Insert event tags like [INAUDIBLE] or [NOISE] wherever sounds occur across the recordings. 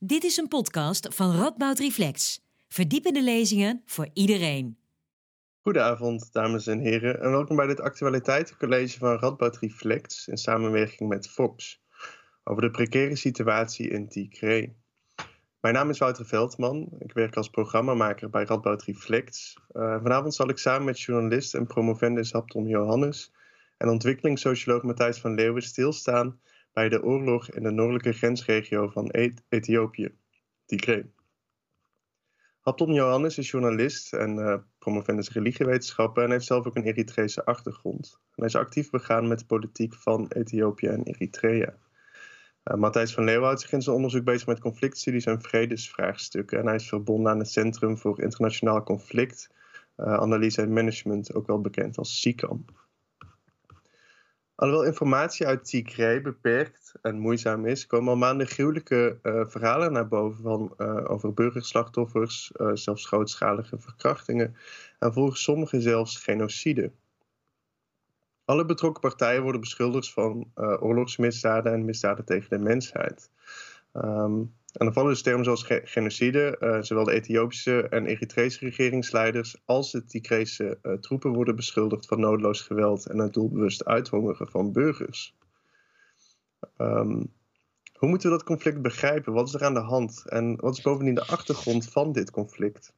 Dit is een podcast van Radboud Reflex. Verdiepende lezingen voor iedereen. Goedenavond, dames en heren, en welkom bij dit actualiteitencollege van Radboud Reflex in samenwerking met Fox over de precaire situatie in Ticray. Mijn naam is Wouter Veldman, ik werk als programmamaker bij Radboud Reflex. Uh, vanavond zal ik samen met journalist en promovendus Hapton Johannes en ontwikkelingssocioloog Matthijs van Leeuwen stilstaan bij de oorlog in de noordelijke grensregio van Ethiopië, Tigray. Hapton Johannes is journalist en uh, promovendus religiewetenschappen en heeft zelf ook een Eritrese achtergrond. hij is actief begaan met de politiek van Ethiopië en Eritrea. Uh, Matthijs van Leeuwen houdt zich in zijn onderzoek bezig met conflictstudies en vredesvraagstukken. En hij is verbonden aan het Centrum voor Internationaal Conflict, uh, Analyse en Management, ook wel bekend als CICAM. Alhoewel informatie uit Tigray beperkt en moeizaam is, komen al maanden gruwelijke uh, verhalen naar boven van, uh, over burgerslachtoffers, uh, zelfs grootschalige verkrachtingen en volgens sommigen zelfs genocide. Alle betrokken partijen worden beschuldigd van oorlogsmisdaden en misdaden tegen de mensheid. Um, en dan vallen dus termen zoals genocide. Uh, zowel de Ethiopische en Eritrese regeringsleiders als de Tigrese uh, troepen worden beschuldigd van noodloos geweld en het doelbewust uithongeren van burgers. Um, hoe moeten we dat conflict begrijpen? Wat is er aan de hand? En wat is bovendien de achtergrond van dit conflict?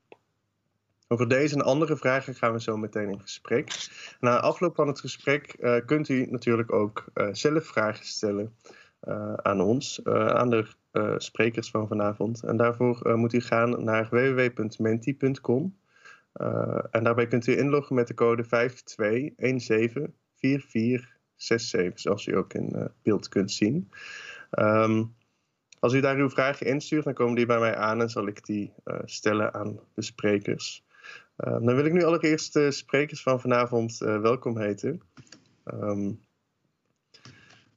Over deze en andere vragen gaan we zo meteen in gesprek. Na afloop van het gesprek uh, kunt u natuurlijk ook zelf vragen stellen aan ons, aan de uh, sprekers van vanavond. En daarvoor uh, moet u gaan naar www.menti.com. Uh, en daarbij kunt u inloggen met de code 52174467, zoals u ook in beeld kunt zien. Um, als u daar uw vragen instuurt, dan komen die bij mij aan en zal ik die stellen aan de sprekers. dan wil ik nu allereerst de sprekers van vanavond welkom heten. Um,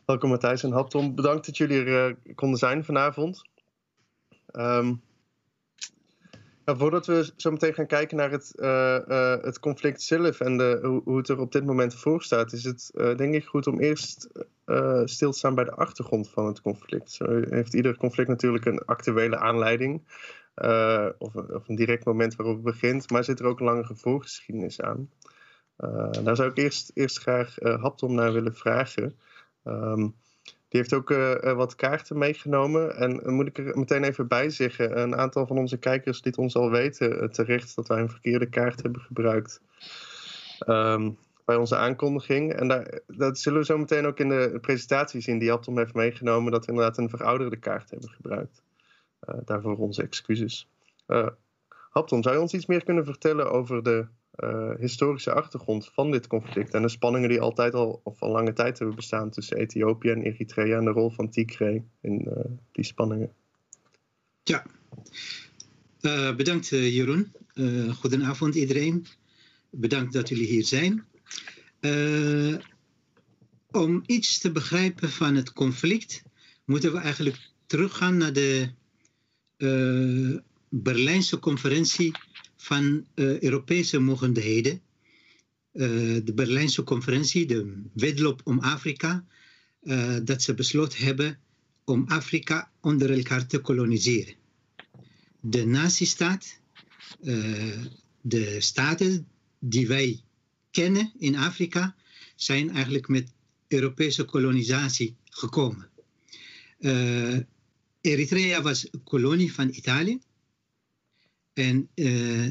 Welkom Matthijs en Hapton. Bedankt dat jullie er uh, konden zijn vanavond. Um, nou, voordat we zo meteen gaan kijken naar het, uh, uh, het conflict zelf en de, hoe, hoe, het er op dit moment voor staat, is het denk ik goed om eerst stil te staan bij de achtergrond van het conflict. Zo heeft ieder conflict natuurlijk een actuele aanleiding of, of, een direct moment waarop het begint, maar zit er ook een lange voorgeschiedenis aan. daar zou ik eerst, eerst graag Hapton naar willen vragen. Um, die heeft ook uh, wat kaarten meegenomen. En uh, moet ik er meteen even bij zeggen: een aantal van onze kijkers liet ons al weten terecht dat wij een verkeerde kaart hebben gebruikt. Um, bij onze aankondiging. En daar, dat zullen we zo meteen ook in de presentatie zien die Aptom heeft meegenomen, dat we inderdaad een verouderde kaart hebben gebruikt. daarvoor onze excuses. Hapton, zou je ons iets meer kunnen vertellen over de historische achtergrond van dit conflict en de spanningen die altijd al of al lange tijd hebben bestaan tussen Ethiopië en Eritrea en de rol van Tigray in uh, die spanningen. Ja, uh, bedankt Jeroen. goedenavond iedereen. Bedankt dat jullie hier zijn. om iets te begrijpen van het conflict moeten we eigenlijk teruggaan naar de Berlijnse conferentie van uh, Europese mogendheden. Uh, de Berlijnse conferentie, de wedloop om Afrika, uh, dat ze besloten hebben om Afrika onder elkaar te koloniseren. De nazistaat, de staten die wij kennen in Afrika, zijn eigenlijk met Europese kolonisatie gekomen. Eritrea was een kolonie van Italië. En uh,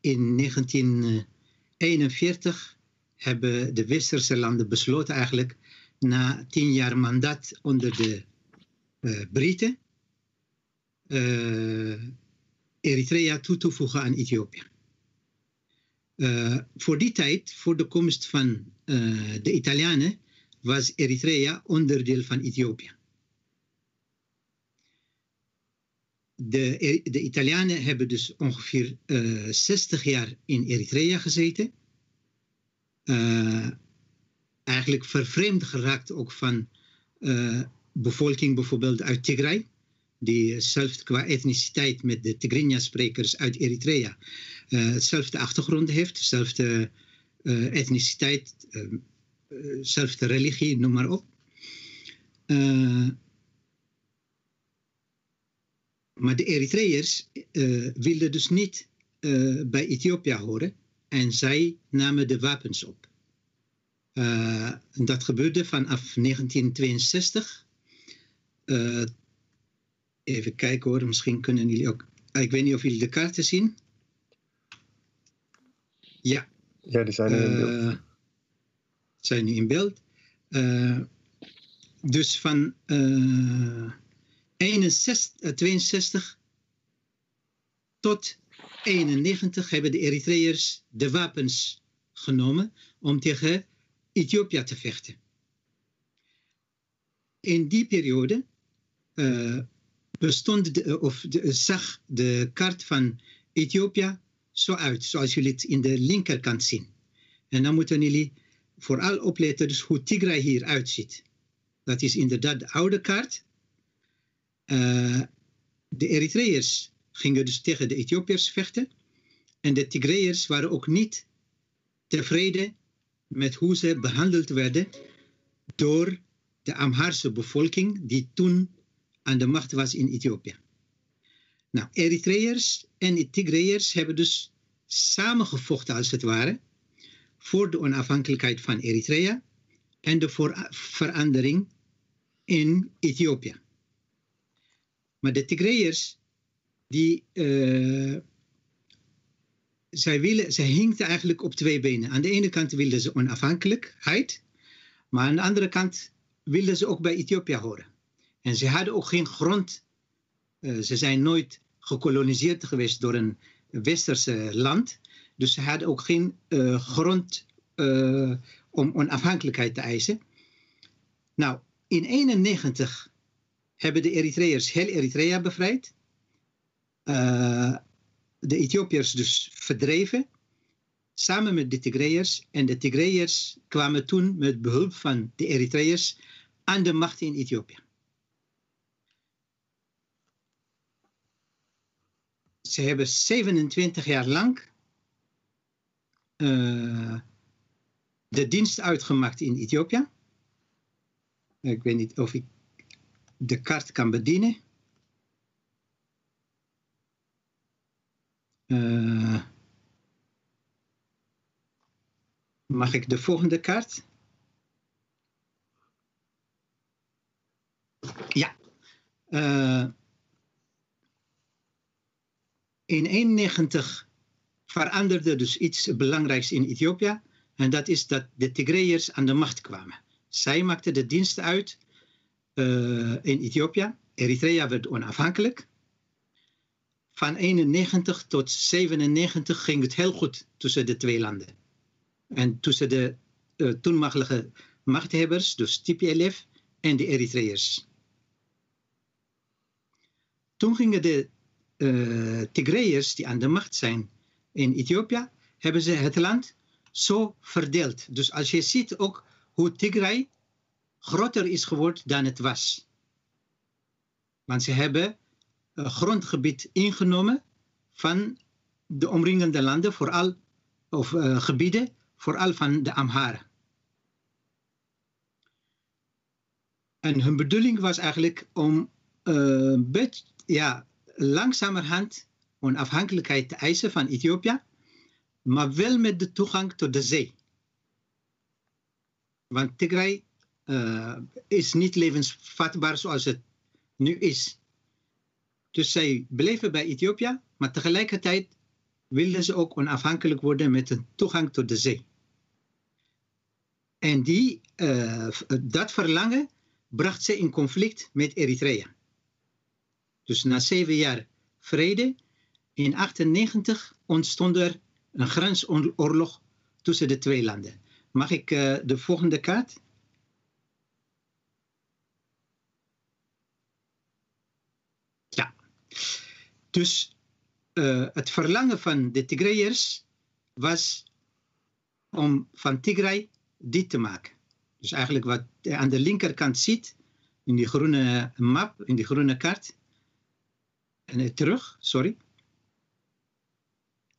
in 1941 hebben de westerse landen besloten eigenlijk na tien jaar mandaat onder de uh, Britten Eritrea toe te voegen aan Ethiopië. voor die tijd, voor de komst van de Italianen, was Eritrea onderdeel van Ethiopië. De, de Italianen hebben dus ongeveer uh, eh, 60 jaar in Eritrea gezeten. Uh, eigenlijk vervreemd geraakt ook van bevolking bijvoorbeeld uit Tigray. Die zelf qua etniciteit met de Tigrinya-sprekers uit Eritrea hetzelfde achtergrond heeft. Dezelfde etniciteit, dezelfde religie, noem maar op. maar de Eritreërs uh, wilden dus niet uh, bij Ethiopië horen en zij namen de wapens op. Uh, dat gebeurde vanaf 1962. even kijken hoor, misschien kunnen jullie ook. Ik weet niet of jullie de kaarten zien. Ja. Ja, die zijn nu in beeld. Zijn nu in beeld. dus van 61, 62 tot 91 hebben de Eritreërs de wapens genomen om tegen Ethiopië te vechten. In die periode uh, bestond de, of zag de kaart van Ethiopië zo uit, zoals jullie het in de linkerkant zien. En dan moeten jullie vooral opletten dus hoe Tigray hier uitziet. Dat is inderdaad de oude kaart. Uh, de Eritreërs gingen dus tegen de Ethiopiërs vechten. En de Tigreërs waren ook niet tevreden met hoe ze behandeld werden door de Amhaarse bevolking die toen aan de macht was in Ethiopië. Nou, Eritreërs en Tigreërs hebben dus samengevochten als het ware voor de onafhankelijkheid van Eritrea en de verandering in Ethiopië. Maar de Tigreërs, die, uh, zij, willen, zij hinkten eigenlijk op twee benen. Aan de ene kant wilden ze onafhankelijkheid, maar aan de andere kant wilden ze ook bij Ethiopië horen. En ze hadden ook geen grond. Uh, ze zijn nooit gekoloniseerd geweest door een westerse land. Dus ze hadden ook geen uh, grond om onafhankelijkheid te eisen. Nou, in 1991 hebben de Eritreërs heel Eritrea bevrijd. Uh, de Ethiopiërs dus verdreven, samen met de Tigreërs. En de Tigreërs kwamen toen met behulp van de Eritreërs aan de macht in Ethiopië. Ze hebben 27 jaar lang uh, de dienst uitgemaakt in Ethiopië. Ik weet niet of ik de kaart kan bedienen. Uh, mag ik de volgende kaart? Ja. Uh, in 91 veranderde dus iets belangrijks in Ethiopië. En dat is dat de Tigreërs aan de macht kwamen. Zij maakten de dienst uit in Ethiopië. Eritrea werd onafhankelijk. Van 91 tot 97 ging het heel goed tussen de twee landen. En tussen de uh, toenmalige machthebbers, dus TPLF en de Eritreërs. Toen gingen de uh, Tigreërs die aan de macht zijn in Ethiopië, hebben ze het land zo verdeeld. Dus als je ziet ook hoe Tigray groter is geworden dan het was. Want ze hebben een grondgebied ingenomen van de omringende landen, vooral, of uh, gebieden, vooral van de Amharen. En hun bedoeling was eigenlijk om uh, bet, ja, langzamerhand onafhankelijkheid te eisen van Ethiopië, maar wel met de toegang tot de zee. Want Tigray uh, is niet levensvatbaar zoals het nu is. Dus zij bleven bij Ethiopië, maar tegelijkertijd wilden ze ook onafhankelijk worden met een toegang tot de zee. En die, uh, dat verlangen bracht ze in conflict met Eritrea. Dus na zeven jaar vrede, in 1998 ontstond er een grensoorlog tussen de twee landen. Mag ik uh, de volgende kaart? Dus uh, het verlangen van de Tigrayers was om van Tigray dit te maken. Dus eigenlijk wat je aan de linkerkant ziet, in die groene map, in die groene kaart. Nee, terug, sorry.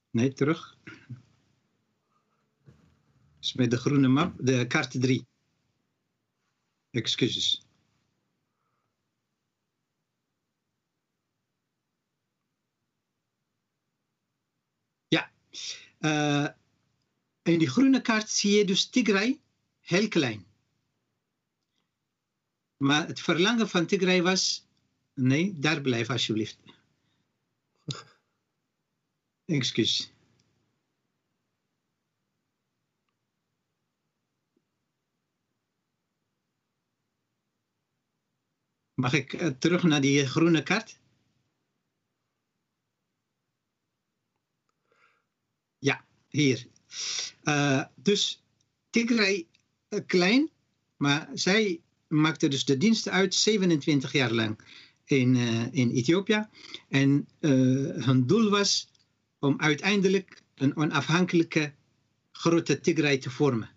Nee, terug. Dus met de groene map, de kaart 3. Excuses. In die groene kaart zie je dus Tigray heel klein. Maar het verlangen van Tigray was, nee, daar blijf alsjeblieft. Excuus. Mag ik uh, terug naar die groene kaart? Hier. Uh, dus Tigray uh, klein, maar zij maakte dus de dienst uit 27 jaar lang in, in Ethiopië. En hun doel was om uiteindelijk een onafhankelijke grote Tigray te vormen.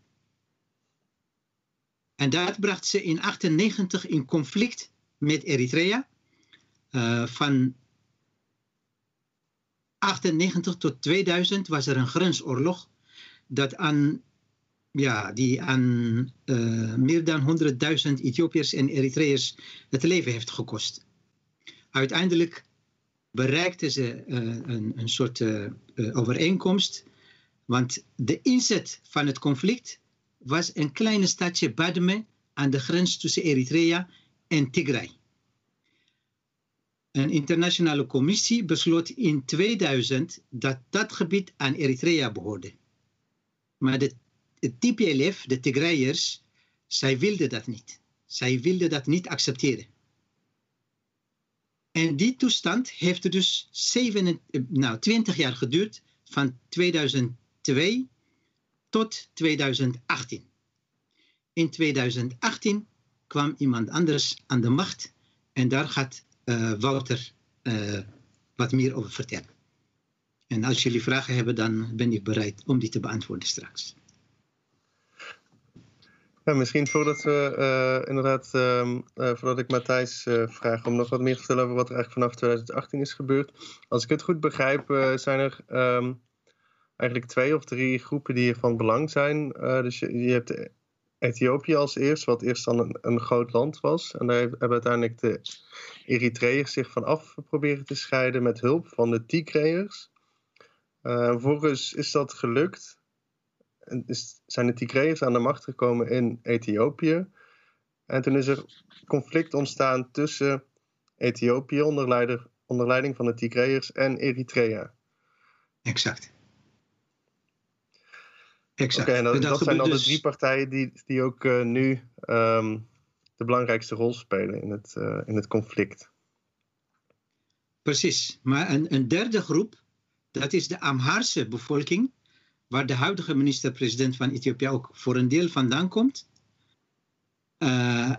En dat bracht ze in 1998 in conflict met Eritrea. Van 98 tot 2000 was er een grensoorlog dat aan, ja, die aan uh, meer dan 100.000 Ethiopiërs en Eritreërs het leven heeft gekost. Uiteindelijk bereikten ze uh, een, een soort overeenkomst, want de inzet van het conflict was een kleine stadje Badme aan de grens tussen Eritrea en Tigray. Een internationale commissie besloot in 2000 dat dat gebied aan Eritrea behoorde. Maar de, TPLF, de Tigrayers, zij wilden dat niet. Zij wilden dat niet accepteren. En die toestand heeft dus 7, nou, 20 jaar geduurd, van 2002 tot 2018. In 2018 kwam iemand anders aan de macht en daar gaat Wouter uh, wat meer over vertellen. En als jullie vragen hebben, dan ben ik bereid om die te beantwoorden straks. Misschien voordat we uh, inderdaad, uh, voordat ik Matthijs vraag om nog wat meer te vertellen over wat er eigenlijk vanaf 2018 is gebeurd. Als ik het goed begrijp, zijn er um, eigenlijk twee of drie groepen die van belang zijn. dus je, je hebt Ethiopië als eerst, wat eerst dan een, een groot land was. En daar hebben uiteindelijk de Eritreërs zich van af proberen te scheiden met hulp van de Tigreërs. Uh, vervolgens is dat gelukt. En is, zijn de Tigreërs aan de macht gekomen in Ethiopië. En toen is er conflict ontstaan tussen Ethiopië onder, onder leiding van de Tigreërs en Eritrea. Exact. Exact. Oké, okay, en dat, zijn dan dus... de drie partijen die, die ook uh, nu um, de belangrijkste rol spelen in het, uh, in het conflict. Precies, maar een, een derde groep, dat is de Amhaarse bevolking, waar de huidige minister-president van Ethiopië ook voor een deel vandaan komt. Uh,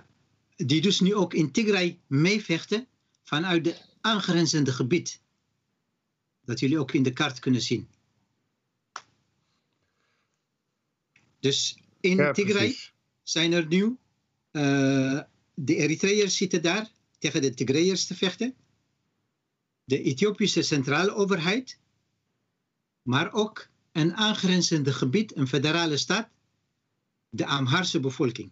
die dus nu ook in Tigray meevechten vanuit de aangrenzende gebied. Dat jullie ook in de kaart kunnen zien. Dus in ja, Tigray zijn er nu, uh, de Eritreërs zitten daar tegen de Tigrayers te vechten. De Ethiopische centrale overheid, maar ook een aangrenzende gebied, een federale staat, de Amhaarse bevolking.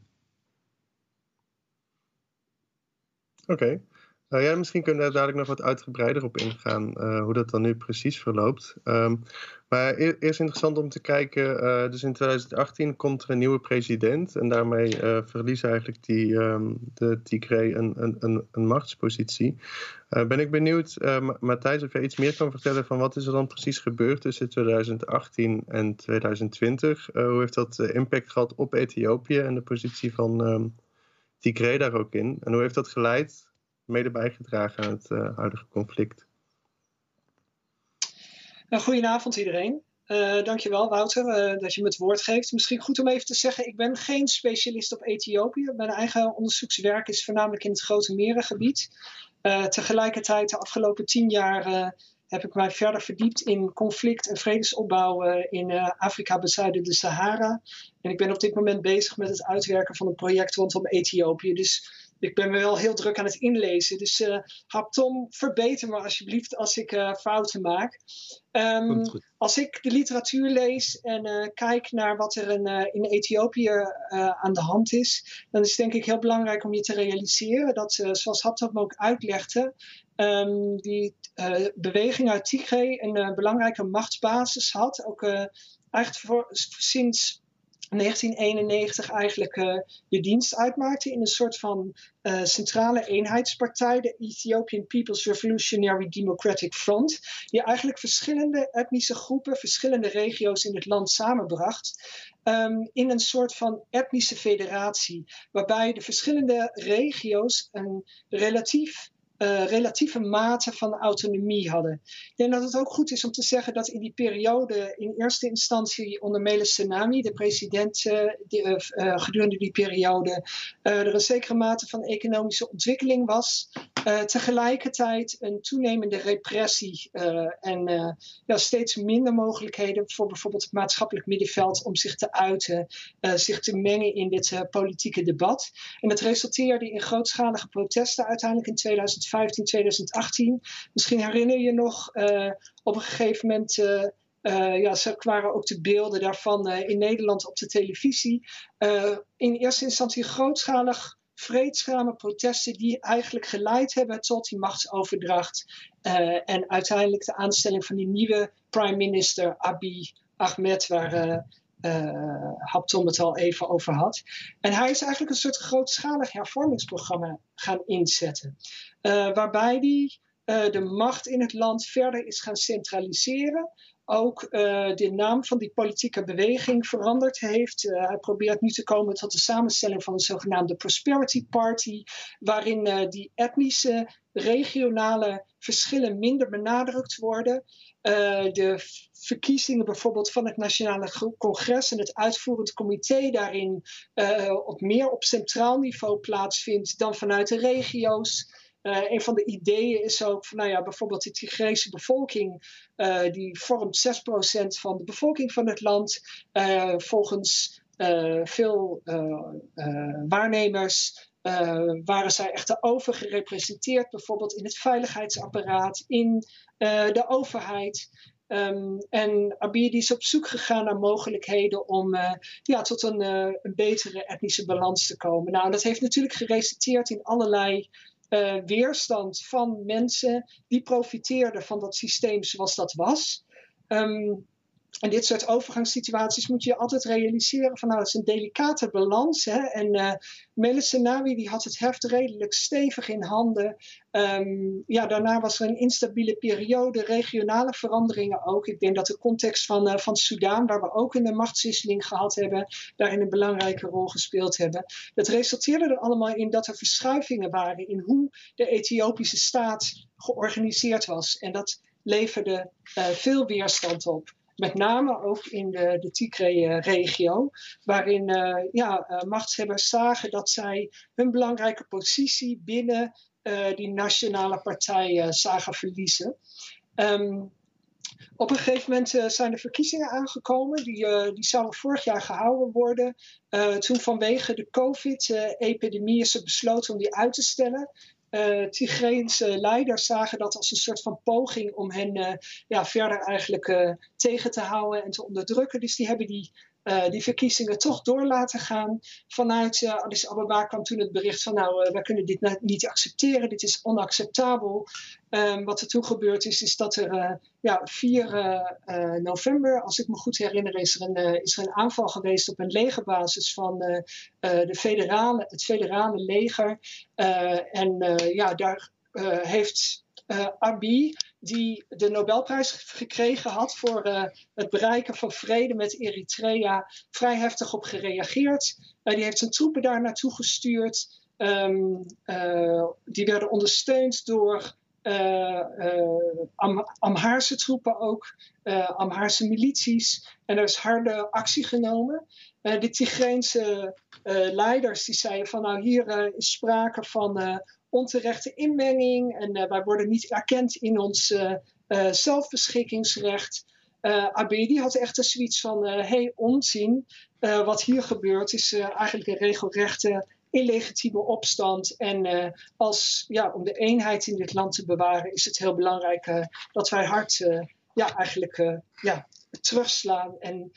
Oké. Okay. Nou ja, misschien kunnen we daar dadelijk nog wat uitgebreider op ingaan, uh, hoe dat dan nu precies verloopt. Um, maar e-, eerst interessant om te kijken, uh, dus in 2018 komt er een nieuwe president en daarmee uh, verliezen eigenlijk die, um, de Tigray een, een, een, een machtspositie. ben ik benieuwd, Matthijs, of je iets meer kan vertellen van wat is er dan precies gebeurd tussen 2018 en 2020? hoe heeft dat impact gehad op Ethiopië en de positie van um, Tigray daar ook in? En hoe heeft dat geleid mede bijgedragen aan het uh, huidige conflict. Nou, goedenavond iedereen. Uh, dankjewel Wouter uh, dat je me het woord geeft. Misschien goed om even te zeggen, ik ben geen specialist op Ethiopië. Mijn eigen onderzoekswerk is voornamelijk in het Grote Merengebied. Tegelijkertijd de afgelopen tien jaar heb ik mij verder verdiept in conflict en vredesopbouw in Afrika bezuiden de Sahara. En ik ben op dit moment bezig met het uitwerken van een project rondom Ethiopië. Dus ik ben me wel heel druk aan het inlezen. Dus uh, Tom, verbeter me alsjeblieft als ik uh, fouten maak. Um, als ik de literatuur lees en uh, kijk naar wat er in, in Ethiopië aan de hand is, dan is het denk ik heel belangrijk om je te realiseren dat, zoals Haptom ook uitlegde, um, die beweging uit Tigray een belangrijke machtsbasis had. Ook eigenlijk voor, sinds 1991 eigenlijk uh, de dienst uitmaakte in een soort van uh, centrale eenheidspartij, de Ethiopian People's Revolutionary Democratic Front, die eigenlijk verschillende etnische groepen, verschillende regio's in het land samenbracht. Um, in een soort van etnische federatie, waarbij de verschillende regio's een relatief uh, relatieve mate van autonomie hadden. Ik denk dat het ook goed is om te zeggen dat in die periode, in eerste instantie onder Meles Senami, de president, die, uh, gedurende die periode, er een zekere mate van economische ontwikkeling was. tegelijkertijd een toenemende repressie en ja, steeds minder mogelijkheden voor bijvoorbeeld het maatschappelijk middenveld om zich te uiten, zich te mengen in dit politieke debat. En dat resulteerde in grootschalige protesten uiteindelijk in 2000. 2015, 2018. Misschien herinner je nog uh, op een gegeven moment. Uh, ja, ze waren ook de beelden daarvan in Nederland op de televisie. in eerste instantie grootschalig vreedzame protesten die eigenlijk geleid hebben tot die machtsoverdracht. en uiteindelijk de aanstelling van die nieuwe prime minister Abiy Ahmed, waar uh, het al even over had. En hij is eigenlijk een soort grootschalig hervormingsprogramma gaan inzetten. Uh, waarbij hij uh, de macht in het land verder is gaan centraliseren. Ook de naam van die politieke beweging veranderd heeft. hij probeert nu te komen tot de samenstelling van een zogenaamde Prosperity Party, waarin die etnische, regionale verschillen minder benadrukt worden. De verkiezingen bijvoorbeeld van het Nationale Congres en het uitvoerend comité daarin op meer op centraal niveau plaatsvindt dan vanuit de regio's. Uh, een van de ideeën is ook van, nou ja, bijvoorbeeld de Tigrese bevolking, die vormt 6% van de bevolking van het land. volgens veel waarnemers waren zij echter overgerepresenteerd, bijvoorbeeld in het veiligheidsapparaat, in de overheid. Um, en Abidi is op zoek gegaan naar mogelijkheden om ja, tot een, een, betere etnische balans te komen. Nou, dat heeft natuurlijk geresulteerd in allerlei weerstand van mensen die profiteerden van dat systeem zoals dat was. Um, en dit soort overgangssituaties moet je altijd realiseren van nou, het is een delicate balans. Hè? En uh, die had het heft redelijk stevig in handen. Um, ja, daarna was er een instabiele periode, regionale veranderingen ook. Ik denk dat de context van, uh, van Soudaan, waar we ook een machtswisseling gehad hebben, daarin een belangrijke rol gespeeld hebben. Dat resulteerde er allemaal in dat er verschuivingen waren in hoe de Ethiopische staat georganiseerd was. En dat leverde uh, veel weerstand op. Met name ook in de, de Tigray-regio, waarin uh, ja, uh, machtshebbers zagen dat zij hun belangrijke positie binnen uh, die nationale partij zagen verliezen. Um, op een gegeven moment zijn de verkiezingen aangekomen. Die, die zouden vorig jaar gehouden worden. toen vanwege de COVID-epidemie is er besloten om die uit te stellen uh, Tigreense leiders zagen dat als een soort van poging om hen uh, ja, verder eigenlijk tegen te houden en te onderdrukken. Dus die hebben die, die verkiezingen toch door laten gaan. Vanuit Addis Ababa kwam toen het bericht van nou, wij kunnen dit niet accepteren, dit is onacceptabel. Um, wat er toen gebeurd is, is dat er ja, 4 november, als ik me goed herinner, is er, een, aanval geweest op een legerbasis van de federale, het federale leger. en ja, daar heeft Abiy, die de Nobelprijs gekregen had voor het bereiken van vrede met Eritrea, vrij heftig op gereageerd. Uh, die heeft zijn troepen daar naartoe gestuurd. Um, die werden ondersteund door Am Amhaarse troepen ook, Amhaarse milities. En er is harde actie genomen. de Tigreense leiders die zeiden van nou hier is sprake van onterechte inmenging en wij worden niet erkend in ons uh, uh, zelfbeschikkingsrecht. Abedi had echt zoiets van: hé, hey, onzin. wat hier gebeurt is eigenlijk een regelrechte illegitieme opstand. En als, ja, om de eenheid in dit land te bewaren, is het heel belangrijk dat wij hard ja, eigenlijk ja, terugslaan en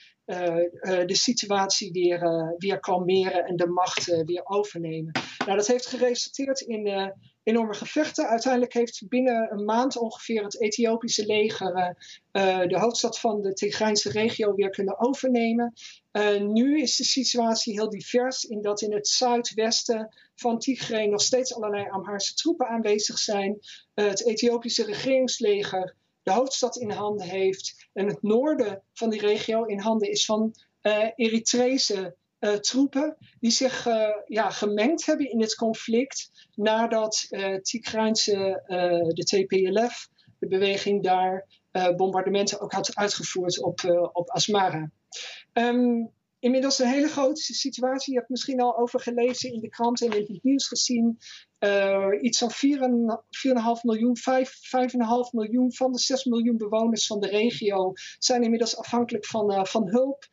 de situatie weer, weer kalmeren en de macht weer overnemen. Nou, dat heeft geresulteerd in enorme gevechten. Uiteindelijk heeft binnen een maand ongeveer het Ethiopische leger uh, de hoofdstad van de Tigrijnse regio weer kunnen overnemen. Uh, nu is de situatie heel divers in dat in het zuidwesten van Tigray nog steeds allerlei Amhaarse troepen aanwezig zijn. Het Ethiopische regeringsleger de hoofdstad in handen heeft en het noorden van die regio in handen is van Eritrese uh, troepen die zich uh, ja, gemengd hebben in het conflict nadat uh, de TPLF, de beweging daar, bombardementen ook had uitgevoerd op, op Asmara. Um, inmiddels een hele grote situatie. Je hebt misschien al over gelezen in de kranten en in het nieuws gezien. Uh, iets van 4,5 miljoen, 5,5 miljoen van de 6 miljoen bewoners van de regio zijn inmiddels afhankelijk van, uh, van hulp.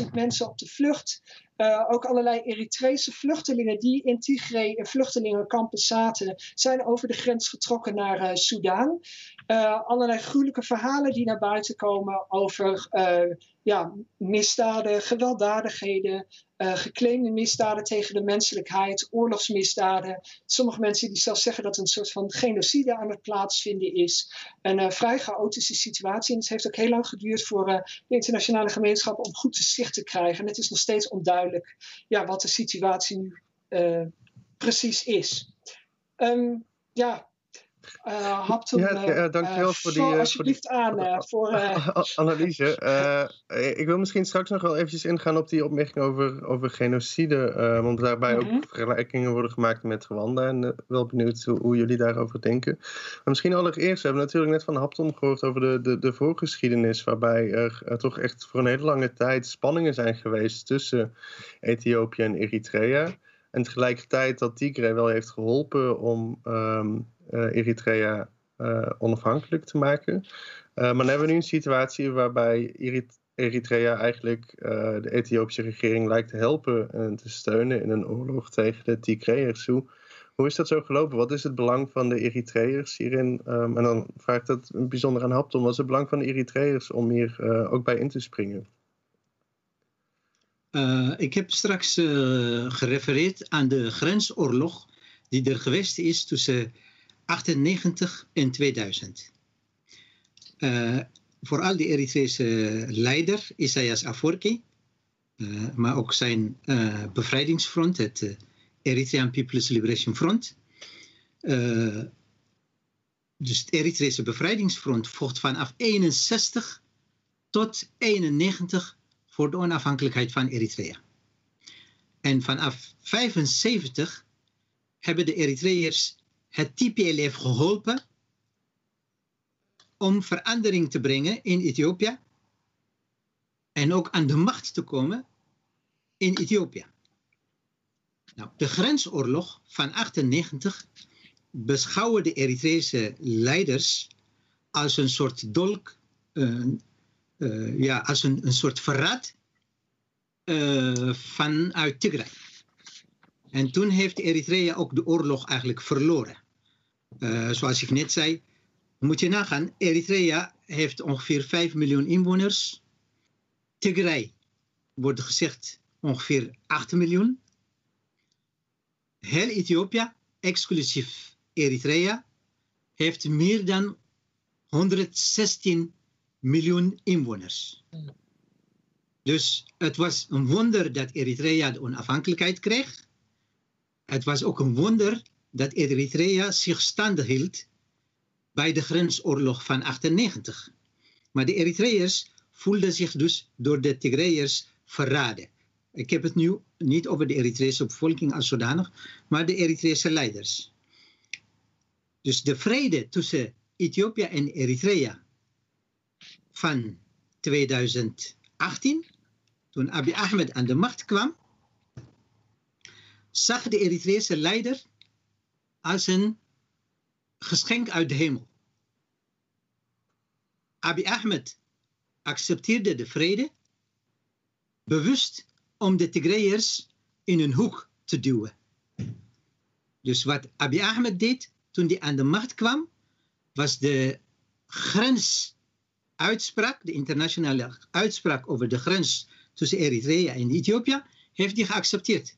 900.000 mensen op de vlucht. Uh, ook allerlei Eritrese vluchtelingen die in Tigray in vluchtelingenkampen zaten, zijn over de grens getrokken naar. Uh, allerlei gruwelijke verhalen die naar buiten komen over ja, misdaden, gewelddadigheden, uh, misdaden tegen de menselijkheid, oorlogsmisdaden. Sommige mensen die zelfs zeggen dat een soort van genocide aan het plaatsvinden is. Een uh, vrij chaotische situatie. En het heeft ook heel lang geduurd voor uh, de internationale gemeenschap om goed te zicht te krijgen. En het is nog steeds onduidelijk ja, wat de situatie nu precies is. Um, ja, uh, Hapton, ja, uh, dankjewel uh, voor die, alsjeblieft [LAUGHS] voor die, aan voor analyse. ik wil misschien straks nog wel eventjes ingaan op die opmerking over, over genocide, want daarbij -hmm. ook mhm. vergelijkingen worden gemaakt met Rwanda en wel benieuwd hoe, hoe, jullie daarover denken. Maar misschien allereerst, we hebben natuurlijk net van Hapton gehoord over de, de, de voorgeschiedenis, waarbij er toch echt voor een hele lange tijd spanningen zijn geweest tussen Ethiopië en Eritrea. En tegelijkertijd dat Tigray wel heeft geholpen om um, uh, Eritrea uh, onafhankelijk te maken. Uh, maar dan hebben we nu een situatie waarbij Eritrea eigenlijk de Ethiopische regering lijkt te helpen en te steunen in een oorlog tegen de Tigrayers. Hoe, hoe is dat zo gelopen? Wat is het belang van de Eritreërs hierin? Um, en dan vraag ik dat bijzonder aan Hapton. Wat is het belang van de Eritreërs om hier ook bij in te springen? Ik heb straks gerefereerd aan de grensoorlog die er geweest is tussen 98 en 2000. Uh, vooral de Eritrese leider Isaias Afwerki, maar ook zijn bevrijdingsfront, het Eritrean People's Liberation Front. dus het Eritrese bevrijdingsfront vocht vanaf 61 tot 91 voor de onafhankelijkheid van Eritrea. En vanaf 75 hebben de Eritreërs het TPLF geholpen om verandering te brengen in Ethiopië en ook aan de macht te komen in Ethiopië. Nou, de grensoorlog van 98 beschouwen de Eritreese leiders als een soort dolk, uh, ja, als een, een soort verraad uh, vanuit Tigray. En toen heeft Eritrea ook de oorlog eigenlijk verloren. Uh, zoals ik net zei, moet je nagaan, Eritrea heeft ongeveer 5 miljoen inwoners. Tigray wordt gezegd ongeveer 8 miljoen. Heel Ethiopië, exclusief Eritrea, heeft meer dan 116 miljoen inwoners. Dus het was een wonder dat Eritrea de onafhankelijkheid kreeg. Het was ook een wonder dat Eritrea zich staande hield bij de grensoorlog van 98. Maar de Eritreërs voelden zich dus door de Tigrayers verraden. Ik heb het nu niet over de Eritrese bevolking als zodanig, maar de Eritrese leiders. Dus de vrede tussen Ethiopië en Eritrea van 2018, toen Abiy Ahmed aan de macht kwam, zag de Eritrese leider als een geschenk uit de hemel. Abiy Ahmed accepteerde de vrede, bewust om de Tigrayers in een hoek te duwen. Dus wat Abiy Ahmed deed toen hij aan de macht kwam, was de grensuitspraak, de internationale uitspraak over de grens tussen Eritrea en Ethiopië, heeft hij geaccepteerd.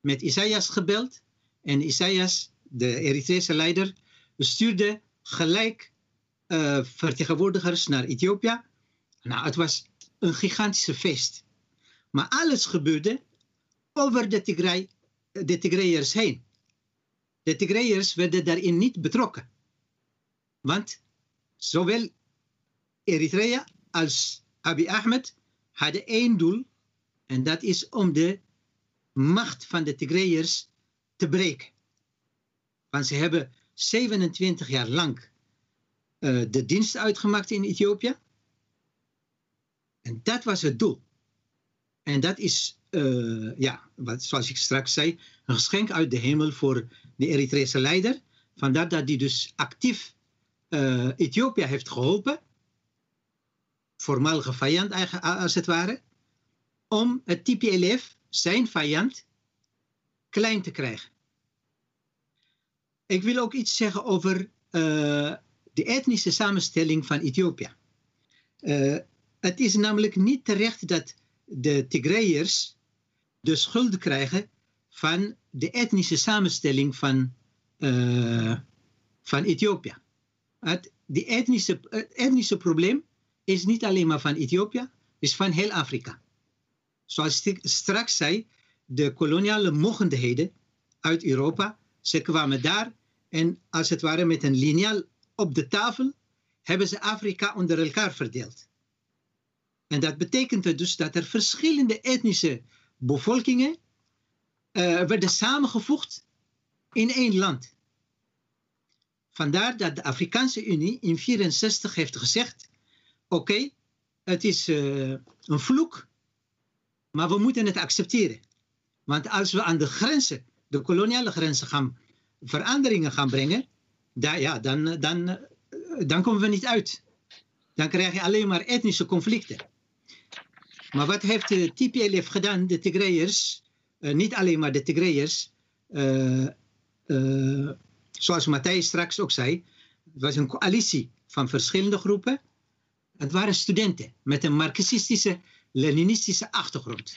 Met Isaias gebeld en Isaias, de Eritrese leider, stuurde gelijk uh, vertegenwoordigers naar Ethiopië. Nou, het was een gigantische feest. Maar alles gebeurde over de, Tigray, de Tigrayers heen. De Tigrayers werden daarin niet betrokken. Want zowel Eritrea als Abiy Ahmed hadden één doel. En dat is om de macht van de Tigrayers te breken. Want ze hebben 27 jaar lang uh, de dienst uitgemaakt in Ethiopië. En dat was het doel. En dat is, uh, ja, wat, zoals ik straks zei, een geschenk uit de hemel voor de Eritrese leider. Vandaar dat hij dus actief uh, Ethiopië heeft geholpen. Voormalige vijand, als het ware. Om het TPLF, zijn vijand, klein te krijgen. Ik wil ook iets zeggen over uh, de etnische samenstelling van Ethiopië. Uh, het is namelijk niet terecht dat de Tigrayers de schuld krijgen van de etnische samenstelling van, uh, van Ethiopië. Het, die etnische, etnische probleem is niet alleen maar van Ethiopië, is van heel Afrika. Zoals ik straks zei, de koloniale mogendheden uit Europa, ze kwamen daar en als het ware met een liniaal op de tafel hebben ze Afrika onder elkaar verdeeld. En dat betekent dus dat er verschillende etnische bevolkingen uh, werden samengevoegd in één land. Vandaar dat de Afrikaanse Unie in 1964 heeft gezegd: oké, het is uh, een vloek, maar we moeten het accepteren. Want als we aan de grenzen, de koloniale grenzen, gaan veranderingen gaan brengen, daar, ja, dan, dan, dan komen we niet uit. Dan krijg je alleen maar etnische conflicten. Maar wat heeft de TPLF gedaan, de Tigrayers, niet alleen maar de Tigrayers, zoals Matthijs straks ook zei, het was een coalitie van verschillende groepen. Het waren studenten met een marxistische, leninistische achtergrond.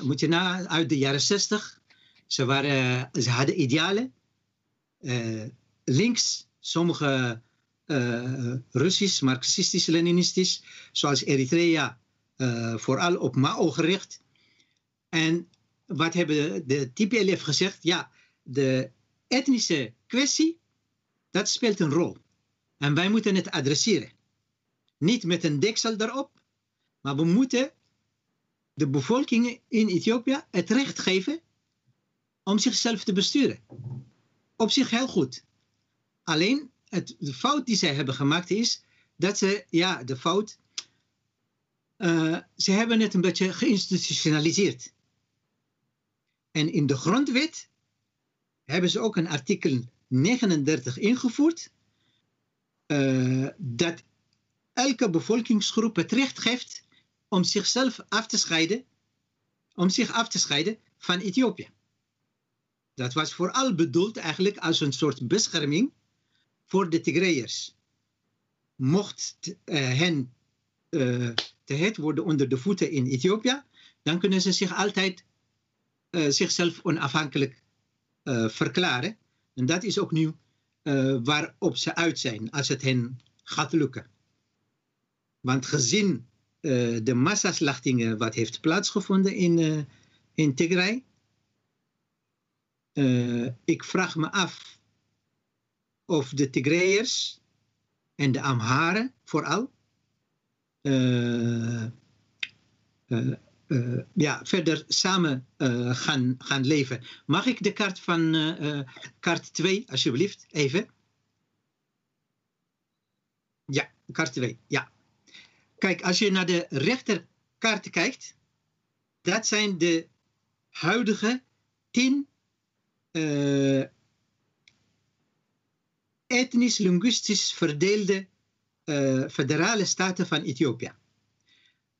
Moet je na uit de jaren zestig. Ze, waren, ze hadden idealen. Links, sommige Russisch, marxistisch, leninistisch, zoals Eritrea uh, vooral op Mao gericht. En wat hebben de TPLF gezegd? Ja, de etnische kwestie, dat speelt een rol. En wij moeten het adresseren. Niet met een deksel erop, maar we moeten de bevolking in Ethiopië het recht geven om zichzelf te besturen. Op zich heel goed. Alleen het, de fout die zij hebben gemaakt is dat ze, ja, de fout uh, ze hebben het een beetje geïnstitutionaliseerd. En in de grondwet hebben ze ook een artikel 39 ingevoerd. Uh, dat elke bevolkingsgroep het recht geeft om zichzelf af te scheiden, om zich af te scheiden van Ethiopië. Dat was vooral bedoeld eigenlijk als een soort bescherming voor de Tigrayers. Mocht uh, hen uh, te heet worden onder de voeten in Ethiopië, dan kunnen ze zich altijd uh, zichzelf onafhankelijk verklaren. En dat is ook nu waarop ze uit zijn, als het hen gaat lukken. Want gezien de massaslachtingen wat heeft plaatsgevonden in, in Tigray, ik vraag me af of de Tigrayers en de Amharen vooral uh, uh, ja, verder samen gaan, gaan leven. Mag ik de kaart van kaart 2 alsjeblieft even? Ja, kaart 2, ja. Kijk, als je naar de rechterkaart kijkt, dat zijn de huidige 10 etnisch-linguistisch verdeelde uh, federale staten van Ethiopië.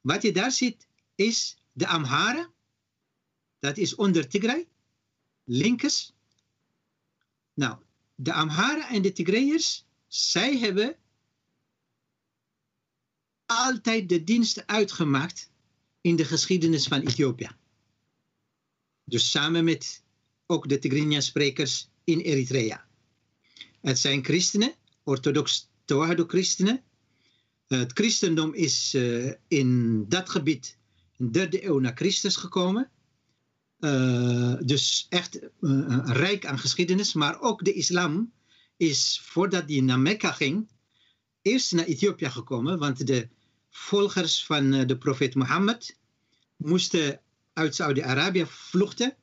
Wat je daar ziet is de Amharen, dat is onder Tigray, linkers. Nou, de Amhara en de Tigrayers, zij hebben altijd de dienst uitgemaakt in de geschiedenis van Ethiopië. Dus samen met ook de Tigrinya-sprekers in Eritrea. Het zijn christenen, orthodox Tawahdo-christenen. Het christendom is uh, in dat gebied in de derde eeuw na Christus gekomen. Uh, dus echt uh, rijk aan geschiedenis. Maar ook de islam is, voordat hij naar Mekka ging, eerst naar Ethiopië gekomen. Want de volgers van de profeet Mohammed moesten uit Saudi-Arabië vluchten.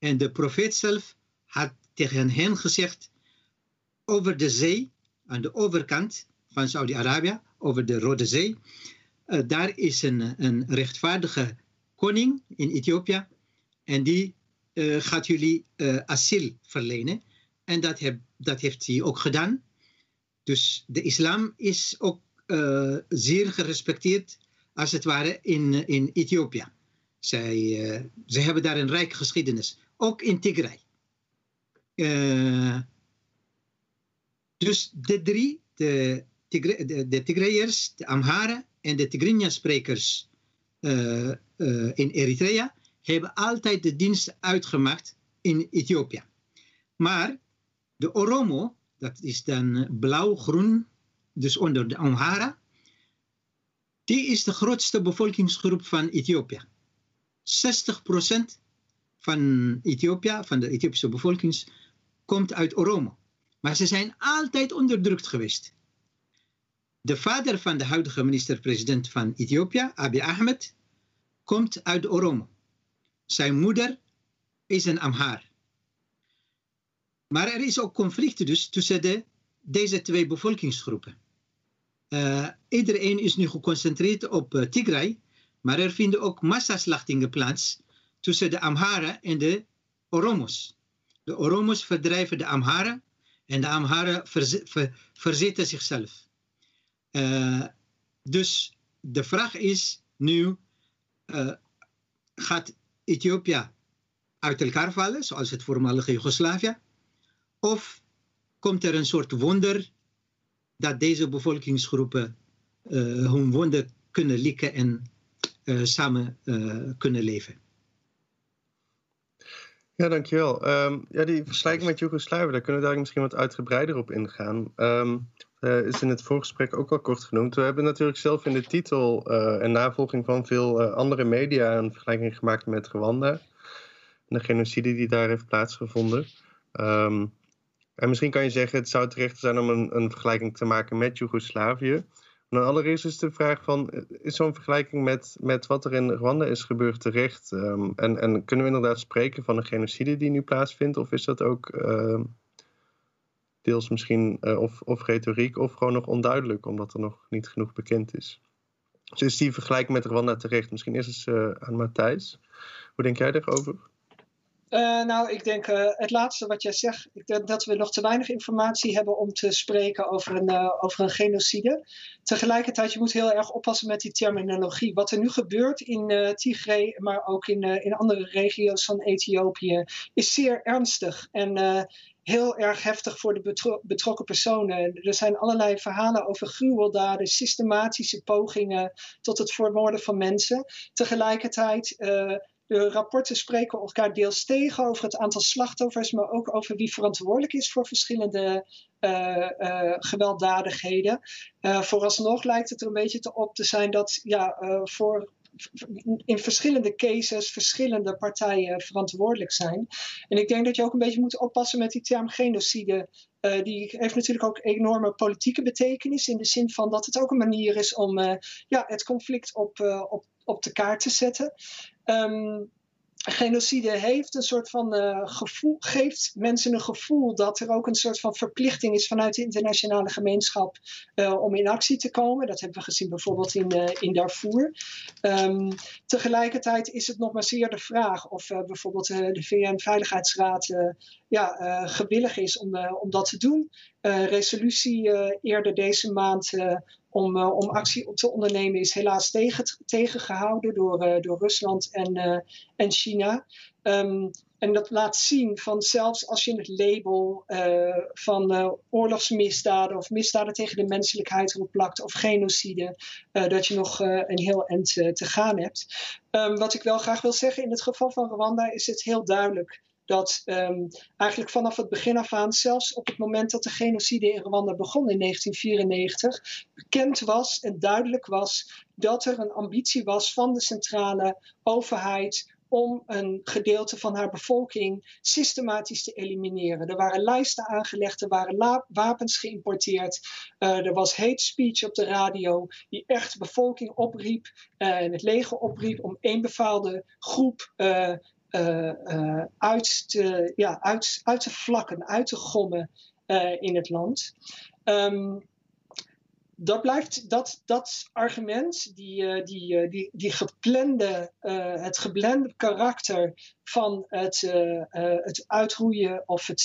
En de profeet zelf had tegen hen gezegd, over de zee, aan de overkant van Saudi-Arabië, over de Rode Zee, uh, daar is een, een rechtvaardige koning in Ethiopië en die uh, gaat jullie uh, asiel verlenen. En dat, heb, dat heeft hij ook gedaan. Dus de islam is ook zeer gerespecteerd, als het ware, in, in Ethiopië. Zij, uh, zij hebben daar een rijke geschiedenis. Ook in Tigray. Uh, dus de drie, de, Tigre, de, de Tigrayers, de Amhara en de Tigrinya-sprekers uh, in Eritrea, hebben altijd de dienst uitgemaakt in Ethiopië. Maar de Oromo, dat is dan blauw-groen, dus onder de Amhara, die is de grootste bevolkingsgroep van Ethiopië. 60% van Ethiopië, van de Ethiopische bevolking, komt uit Oromo. Maar ze zijn altijd onderdrukt geweest. De vader van de huidige minister-president van Ethiopië, Abiy Ahmed, komt uit Oromo. Zijn moeder is een Amhar. Maar er is ook conflict dus tussen de, deze twee bevolkingsgroepen. Uh, iedereen is nu geconcentreerd op uh, Tigray, maar er vinden ook massaslachtingen plaats tussen de Amhara en de Oromos. De Oromos verdrijven de Amhara en de ver verzetten zichzelf. Uh, dus de vraag is nu, uh, gaat Ethiopië uit elkaar vallen, zoals het voormalige Joegoslavië? Of komt er een soort wonder dat deze bevolkingsgroepen uh, hun wonder kunnen likken en samen kunnen leven. Ja, dankjewel. Um, ja, die vergelijking met Joegoslavië, daar kunnen we daar misschien wat uitgebreider op ingaan. Um, uh, is in het voorgesprek ook al kort genoemd. We hebben natuurlijk zelf in de titel en navolging van veel andere media een vergelijking gemaakt met Rwanda. En de genocide die daar heeft plaatsgevonden. Um, en misschien kan je zeggen, het zou terecht zijn om een, een vergelijking te maken met Joegoslavië. Nou, allereerst is de vraag van, is zo'n vergelijking met, met wat er in Rwanda is gebeurd terecht? Um, en, en kunnen we inderdaad spreken van een genocide die nu plaatsvindt? Of is dat ook uh, deels misschien uh, of, of retoriek of gewoon nog onduidelijk, omdat er nog niet genoeg bekend is? Dus is die vergelijking met Rwanda terecht? Misschien is het uh, aan Matthijs. Hoe denk jij daarover? Uh, nou, ik denk uh, het laatste wat jij zegt. Ik denk dat we nog te weinig informatie hebben om te spreken over een, uh, over een genocide. Tegelijkertijd, je moet heel erg oppassen met die terminologie. Wat er nu gebeurt in Tigray, maar ook in, in andere regio's van Ethiopië, is zeer ernstig. En heel erg heftig voor de betro betrokken personen. Er zijn allerlei verhalen over gruweldaden, systematische pogingen tot het vermoorden van mensen. Tegelijkertijd de rapporten spreken elkaar deels tegen over het aantal slachtoffers, maar ook over wie verantwoordelijk is voor verschillende uh, uh, gewelddadigheden. Uh, vooralsnog lijkt het er een beetje op te zijn dat ja, voor in verschillende cases verschillende partijen verantwoordelijk zijn. En ik denk dat je ook een beetje moet oppassen met die term genocide. Die heeft natuurlijk ook enorme politieke betekenis in de zin van dat het ook een manier is om ja, het conflict op, uh, op op de kaart te zetten. Um, genocide heeft een soort van uh, gevoel, geeft mensen een gevoel dat er ook een soort van verplichting is vanuit de internationale gemeenschap uh, om in actie te komen. Dat hebben we gezien bijvoorbeeld in, uh, in Darfur. Um, tegelijkertijd is het nog maar zeer de vraag of bijvoorbeeld de VN-veiligheidsraad ja, gewillig is om, om dat te doen. Resolutie eerder deze maand om, om actie op te ondernemen is helaas tegen, tegengehouden door, door Rusland en, en China. Ehm, en dat laat zien van zelfs als je het label van uh, oorlogsmisdaden of misdaden tegen de menselijkheid erop plakt of genocide, dat je nog een heel eind te gaan hebt. Um, wat ik wel graag wil zeggen in het geval van Rwanda is het heel duidelijk dat um, eigenlijk vanaf het begin af aan, zelfs op het moment dat de genocide in Rwanda begon in 1994, bekend was en duidelijk was dat er een ambitie was van de centrale overheid om een gedeelte van haar bevolking systematisch te elimineren. Er waren lijsten aangelegd, er waren wapens geïmporteerd, uh, er was hate speech op de radio die echt de bevolking opriep uh, en het leger opriep om één bepaalde groep uh, uit, te, ja, uit, uit te vlakken, uit te gommen in het land. Um, dat blijft dat, dat argument, die, die, die, die geplande, het geblende karakter van het, het uitroeien of het,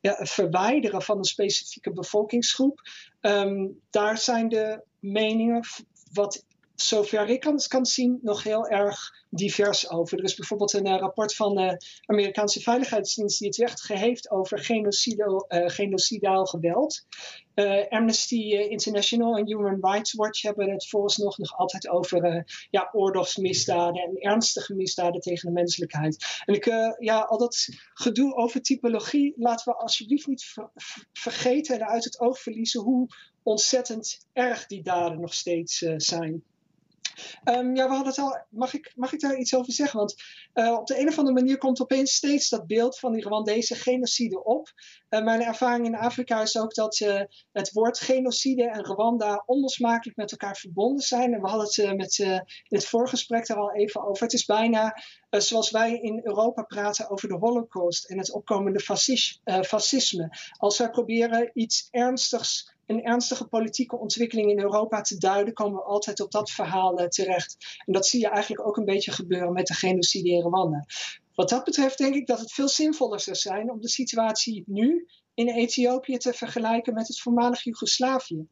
ja, verwijderen van een specifieke bevolkingsgroep, um, daar zijn de meningen, wat zover ik kan, zien, nog heel erg divers over. Er is bijvoorbeeld een uh, rapport van de Amerikaanse Veiligheidsdienst die het echt heeft over genocidaal, uh, genocidaal geweld. Amnesty International en Human Rights Watch hebben het vooralsnog nog altijd over ja, oorlogsmisdaden en ernstige misdaden tegen de menselijkheid. En ik, ja, al dat gedoe over typologie laten we alsjeblieft niet ver vergeten en uit het oog verliezen hoe ontzettend erg die daden nog steeds zijn. Um, ja, we hadden het al. Mag ik, mag ik daar iets over zeggen? Want uh, op de een of andere manier komt opeens steeds dat beeld van die Rwandese genocide op. Uh, mijn ervaring in Afrika is ook dat uh, het woord genocide en Rwanda onlosmakelijk met elkaar verbonden zijn. En we hadden het met, in het voorgesprek daar al even over. Het is bijna zoals wij in Europa praten over de Holocaust en het opkomende fascisme. Als wij proberen iets ernstigs een ernstige politieke ontwikkeling in Europa te duiden, komen we altijd op dat verhaal uh, terecht. En dat zie je eigenlijk ook een beetje gebeuren met de genocide in Rwanda. Wat dat betreft denk ik dat het veel zinvoller zou zijn om de situatie nu in Ethiopië te vergelijken met het voormalig Joegoslavië.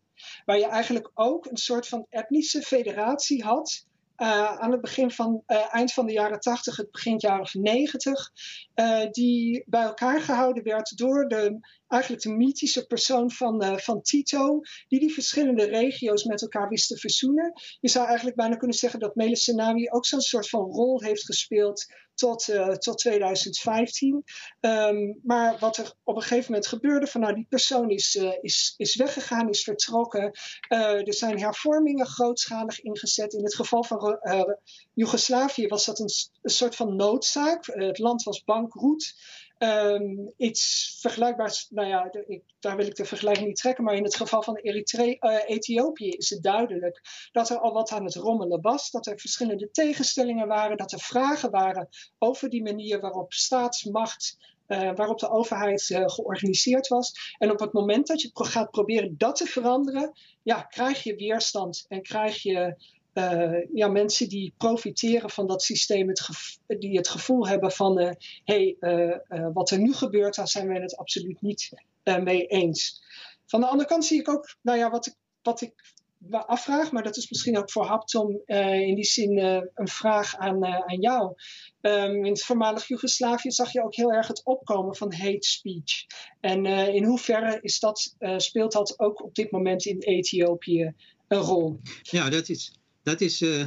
Waar je eigenlijk ook een soort van etnische federatie had. Uh, aan het begin van, uh, eind van de jaren 80, het begin jaren 90, uh, die bij elkaar gehouden werd door de eigenlijk de mythische persoon van, van Tito, die die verschillende regio's met elkaar wist te verzoenen. Je zou eigenlijk bijna kunnen zeggen dat Meles Zenawi ook zo'n soort van rol heeft gespeeld tot, uh, tot 2015. Um, ehm, maar wat er op een gegeven moment gebeurde, van nou die persoon is, uh, is, is weggegaan, is vertrokken. er zijn hervormingen grootschalig ingezet. In het geval van Joegoslavië was dat een, een soort van noodzaak. het land was bankroet. Um, iets vergelijkbaars, nou ja, ik, daar wil ik de vergelijking niet trekken, maar in het geval van Eritre uh, Ethiopië is het duidelijk dat er al wat aan het rommelen was, dat er verschillende tegenstellingen waren, dat er vragen waren over die manier waarop staatsmacht uh, waarop de overheid uh, georganiseerd was. En op het moment dat je gaat proberen dat te veranderen, ja, krijg je weerstand en krijg je uh, ja, mensen die profiteren van dat systeem, het die het gevoel hebben van hé, hey, uh, uh, wat er nu gebeurt, daar zijn wij het absoluut niet mee eens. Van de andere kant zie ik ook, nou ja, wat ik, wat ik afvraag, maar dat is misschien ook voor Haptom in die zin een vraag aan, aan jou. Um, in het voormalig Joegoslavië zag je ook heel erg het opkomen van hate speech. En in hoeverre is dat, speelt dat ook op dit moment in Ethiopië een rol? Ja, dat is dat is uh,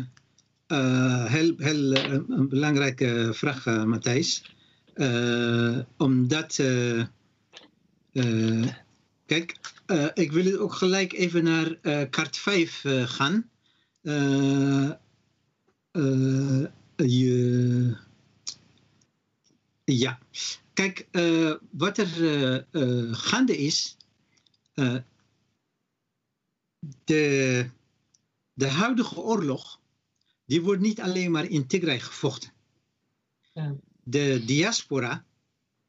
uh, heel, heel uh, een belangrijke vraag, Matthijs. omdat, kijk, ik wil ook gelijk even naar kaart 5 gaan. je, ja, kijk, wat er gaande is, de de huidige oorlog, die wordt niet alleen maar in Tigray gevochten. Ja. De diaspora,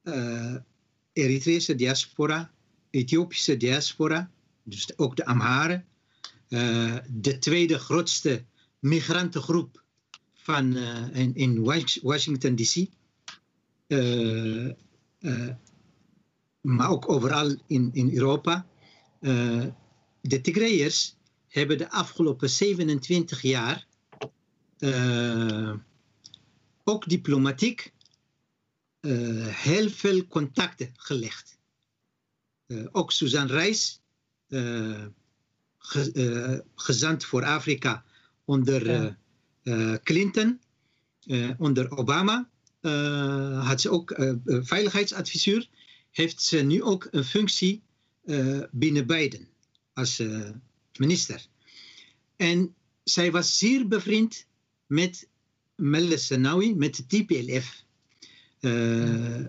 uh, Eritrese diaspora, Ethiopische diaspora, dus ook de Amharen, uh, de tweede grootste migrantengroep van, uh, in, in, Washington DC. maar ook overal in, in Europa. de Tigrayers hebben de afgelopen 27 jaar ook diplomatiek heel veel contacten gelegd. ook Suzanne Reis, ge, gezant voor Afrika onder Clinton, onder Obama, had ze ook veiligheidsadviseur, heeft ze nu ook een functie binnen Biden als minister. En zij was zeer bevriend met Meles Zenawi, met de TPLF. Uh,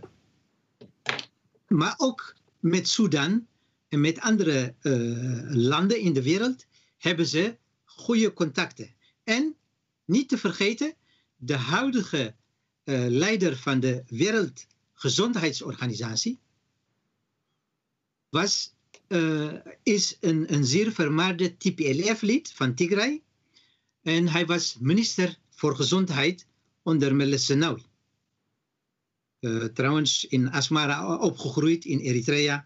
maar ook met Sudan en met andere uh, landen in de wereld hebben ze goede contacten. En niet te vergeten, de huidige uh, leider van de Wereldgezondheidsorganisatie was, is een, een zeer vermaarde TPLF-lid van Tigray. En hij was minister voor gezondheid onder Meles Zenawi. Uh, trouwens in Asmara opgegroeid in Eritrea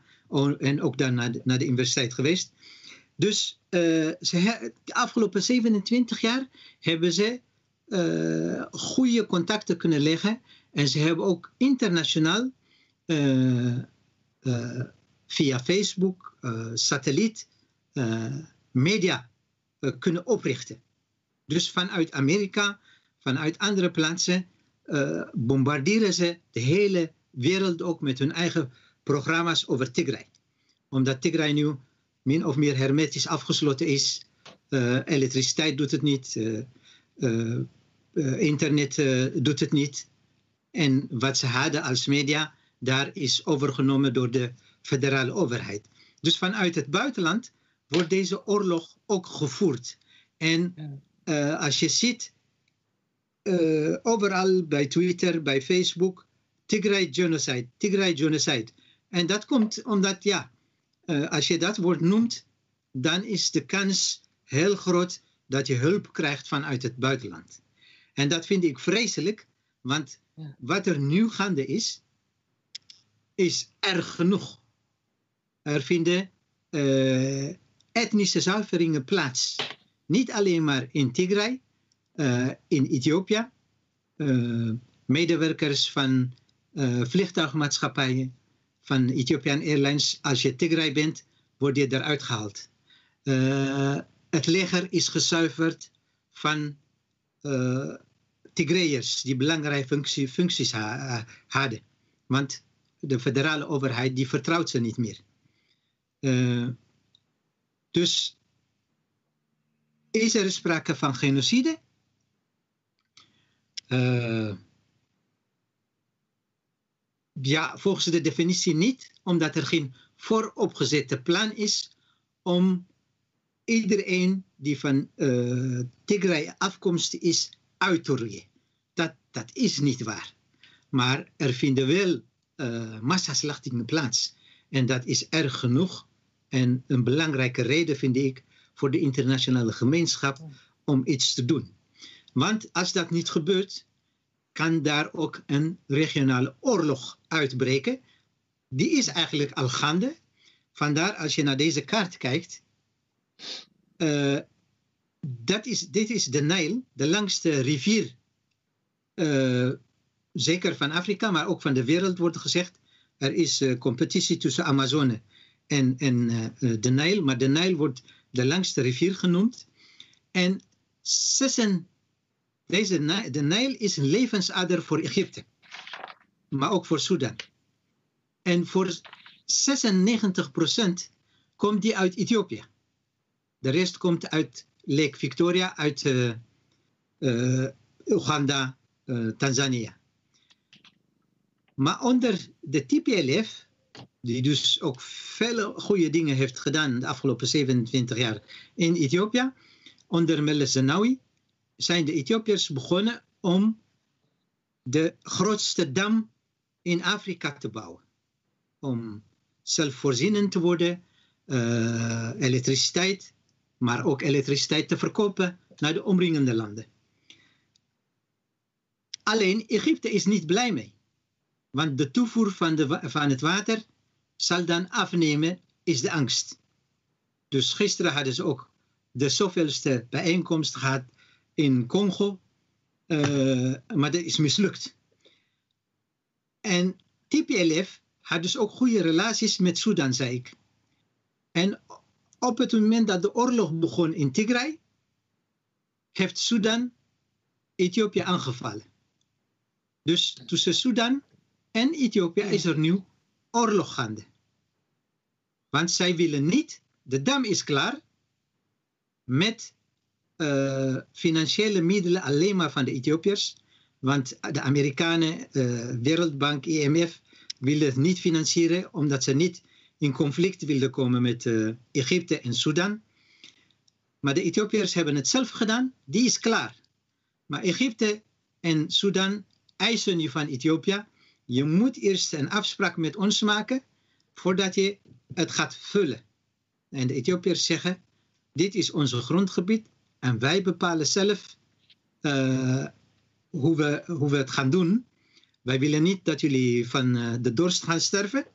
en ook daar naar de, naar de universiteit geweest. Dus uh, ze, de afgelopen 27 jaar hebben ze uh, goede contacten kunnen leggen. En ze hebben ook internationaal via Facebook, satelliet, media kunnen oprichten. Dus vanuit Amerika, vanuit andere plaatsen, bombarderen ze de hele wereld ook met hun eigen programma's over Tigray. Omdat Tigray nu min of meer hermetisch afgesloten is. Elektriciteit doet het niet. Internet doet het niet. En wat ze hadden als media, daar is overgenomen door de federale overheid. Dus vanuit het buitenland wordt deze oorlog ook gevoerd. En uh, als je ziet, uh, overal bij Twitter, bij Facebook, Tigray genocide, Tigray genocide. En dat komt omdat, ja, uh, als je dat woord noemt, dan is de kans heel groot dat je hulp krijgt vanuit het buitenland. En dat vind ik vreselijk, want wat er nu gaande is, is erg genoeg. Er vinden uh, etnische zuiveringen plaats. Niet alleen maar in Tigray, uh, in Ethiopië. Uh, medewerkers van vliegtuigmaatschappijen, van Ethiopian Airlines. Als je Tigray bent, word je eruit gehaald. het leger is gezuiverd van Tigrayers die belangrijke functie, functies ha hadden. Want de federale overheid die vertrouwt ze niet meer. Dus is er sprake van genocide? Uh, ja, volgens de definitie niet, omdat er geen vooropgezette plan is om iedereen die van uh, Tigray afkomstig is uit te roeien. Dat, dat is niet waar. Maar er vinden wel massaslachtingen plaats. En dat is erg genoeg. En een belangrijke reden vind ik voor de internationale gemeenschap om iets te doen. Want als dat niet gebeurt, kan daar ook een regionale oorlog uitbreken. Die is eigenlijk al gaande. Vandaar als je naar deze kaart kijkt, uh, dat is, dit is de Nijl, de langste rivier, uh, zeker van Afrika, maar ook van de wereld wordt gezegd. Er is uh, competitie tussen Amazone en, en de Nijl, maar de Nijl wordt de langste rivier genoemd. En zessen, deze, de Nijl is een levensader voor Egypte, maar ook voor Sudan. En voor 96% komt die uit Ethiopië. De rest komt uit Lake Victoria, uit uh, uh, Oeganda, Tanzania. Maar onder de TPLF die dus ook vele goede dingen heeft gedaan de afgelopen 27 jaar in Ethiopië. Onder Meles Zenawi zijn de Ethiopiërs begonnen om de grootste dam in Afrika te bouwen. Om zelfvoorzienend te worden, uh, elektriciteit, maar ook elektriciteit te verkopen naar de omringende landen. Alleen Egypte is niet blij mee. Want de toevoer van, de, van het water zal dan afnemen, is de angst. Dus gisteren hadden ze ook de zoveelste bijeenkomst gehad in Congo, uh, maar dat is mislukt. En TPLF had dus ook goede relaties met Sudan, zei ik. En op het moment dat de oorlog begon in Tigray, heeft Sudan Ethiopië aangevallen. Dus tussen Sudan en Ethiopië is er nu oorlog gaande. Want zij willen niet, de dam is klaar, met uh, financiële middelen alleen maar van de Ethiopiërs. Want de Amerikanen, uh, Wereldbank, IMF, willen het niet financieren omdat ze niet in conflict wilden komen met uh, Egypte en Sudan. Maar de Ethiopiërs hebben het zelf gedaan, die is klaar. Maar Egypte en Sudan eisen nu van Ethiopië, je moet eerst een afspraak met ons maken voordat je het gaat vullen. En de Ethiopiërs zeggen, dit is ons grondgebied en wij bepalen zelf uh, hoe, we, hoe we het gaan doen. Wij willen niet dat jullie van uh, de dorst gaan sterven,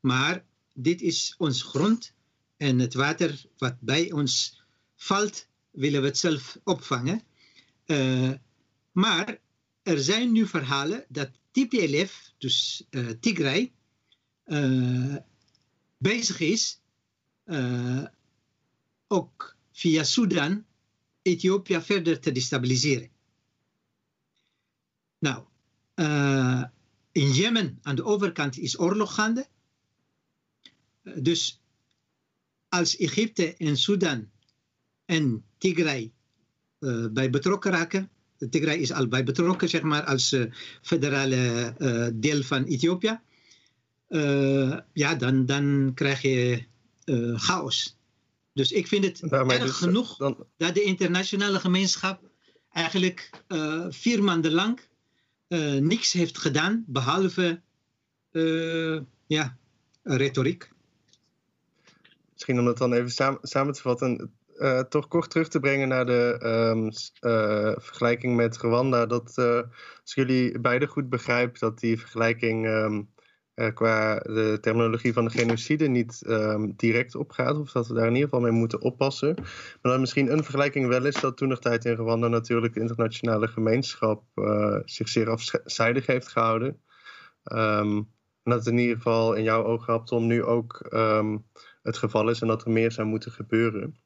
maar dit is ons grond en het water wat bij ons valt, willen we het zelf opvangen. Uh, maar er zijn nu verhalen dat TPLF, dus Tigray, bezig is ook via Sudan Ethiopië verder te destabiliseren. Nou, in Jemen aan de overkant is oorlog gaande. Dus als Egypte en Sudan en Tigray bij betrokken raken. Tigray is al bij betrokken, zeg maar, als federale deel van Ethiopië. Ja, dan, dan krijg je chaos. Dus ik vind het nou, erg dus, genoeg dan... dat de internationale gemeenschap eigenlijk vier maanden lang niks heeft gedaan, behalve ja, retoriek. Misschien om het dan even samen, samen te vatten toch kort terug te brengen naar de um, uh, vergelijking met Rwanda. Dat als jullie beide goed begrijpen dat die vergelijking um, qua de terminologie van de genocide niet um, direct opgaat. Of dat we daar in ieder geval mee moeten oppassen. Maar dat misschien een vergelijking wel is dat toen nog tijd in Rwanda natuurlijk de internationale gemeenschap zich zeer afzijdig heeft gehouden. en dat het in ieder geval in jouw ogen, om nu ook het geval is en dat er meer zou moeten gebeuren.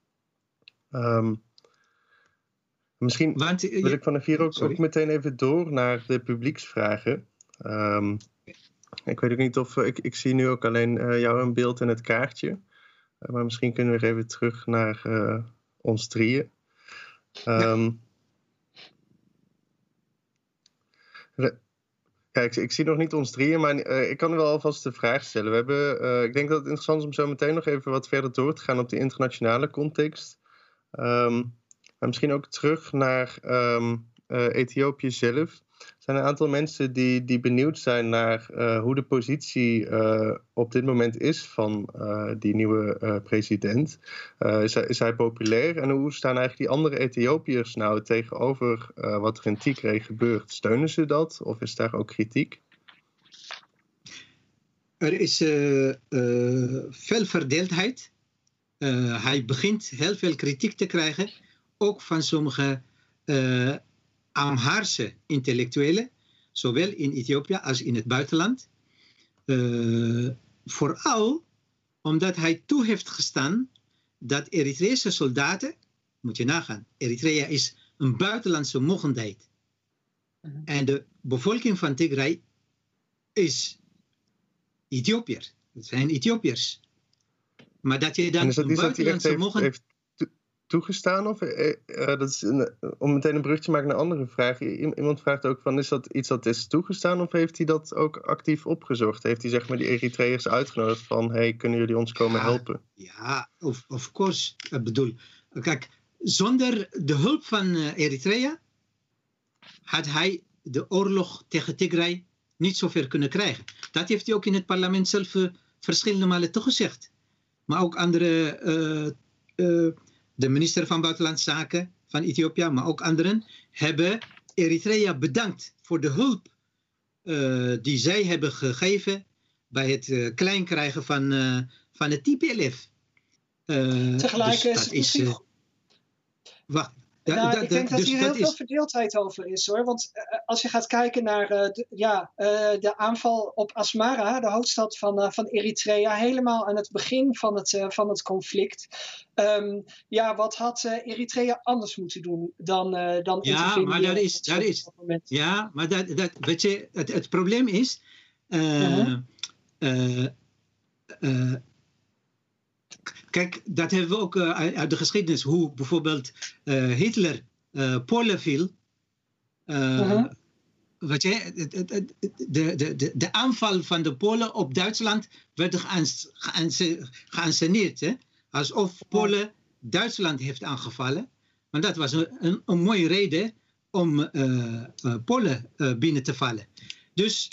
Misschien Want, wil ik vanaf hier ook, ook, meteen even door naar de publieksvragen. Ik weet ook niet of ik, ik zie nu ook alleen uh, jou een beeld en het kaartje. Uh, maar misschien kunnen we even terug naar ons drieën. Um, ja. Ik, ik, zie nog niet ons drieën, maar ik kan wel alvast de vraag stellen. We hebben, ik denk dat het interessant is om zo meteen nog even wat verder door te gaan op de internationale context. Um, maar misschien ook terug naar um, uh, Ethiopië zelf. Zijn een aantal mensen die, die benieuwd zijn naar uh, hoe de positie uh, op dit moment is van die nieuwe president. Is hij, is, hij, populair? En hoe staan eigenlijk die andere Ethiopiërs nou tegenover wat er in Tigray gebeurt? Steunen ze dat of is daar ook kritiek? Er is veel verdeeldheid hij begint heel veel kritiek te krijgen, ook van sommige Amhaarse intellectuelen, zowel in Ethiopië als in het buitenland. Uh, vooral omdat hij toe heeft gestaan dat Eritrese soldaten, moet je nagaan, Eritrea is een buitenlandse mogendheid. Mhm. En de bevolking van Tigray is Ethiopiër. Het zijn Ethiopiërs. Maar dat je dan en is dat iets dat hij echt heeft, heeft toegestaan? Of, eh, uh, dat is een, om meteen een brug te maken naar een andere vraag. Iemand vraagt ook van, is dat iets dat is toegestaan of heeft hij dat ook actief opgezocht? Heeft hij zeg maar die Eritreërs uitgenodigd van, hey, kunnen jullie ons komen helpen? Ja, of, of course. Ik bedoel, kijk, zonder de hulp van uh, Eritrea had hij de oorlog tegen Tigray niet zover kunnen krijgen. Dat heeft hij ook in het parlement zelf uh, verschillende malen toegezegd maar ook andere, uh, uh, de minister van Buitenlandse Zaken van Ethiopië, maar ook anderen, hebben Eritrea bedankt voor de hulp uh, die zij hebben gegeven bij het klein krijgen van, van het TPLF. Tegelijk dus is het Wacht, nou, ik denk dat dus hier heel veel verdeeldheid over is hoor. Want uh, als je gaat kijken naar uh, de, ja, uh, de aanval op Asmara, de hoofdstad van, van Eritrea, helemaal aan het begin van het, van het conflict. Um, ja, wat had Eritrea anders moeten doen dan, dan ja, maar dat is, dat is, Ja, maar dat, dat, weet je, het, het probleem is. -huh. Kijk, dat hebben we ook uh, uit de geschiedenis, hoe bijvoorbeeld uh, Hitler uh, Polen viel. -huh. Weet je, de, de, de, de, aanval van de Polen op Duitsland werd geanceneerd. Hè? Alsof Polen Duitsland heeft aangevallen. Maar dat was een, een, een mooie reden om Polen binnen te vallen. Dus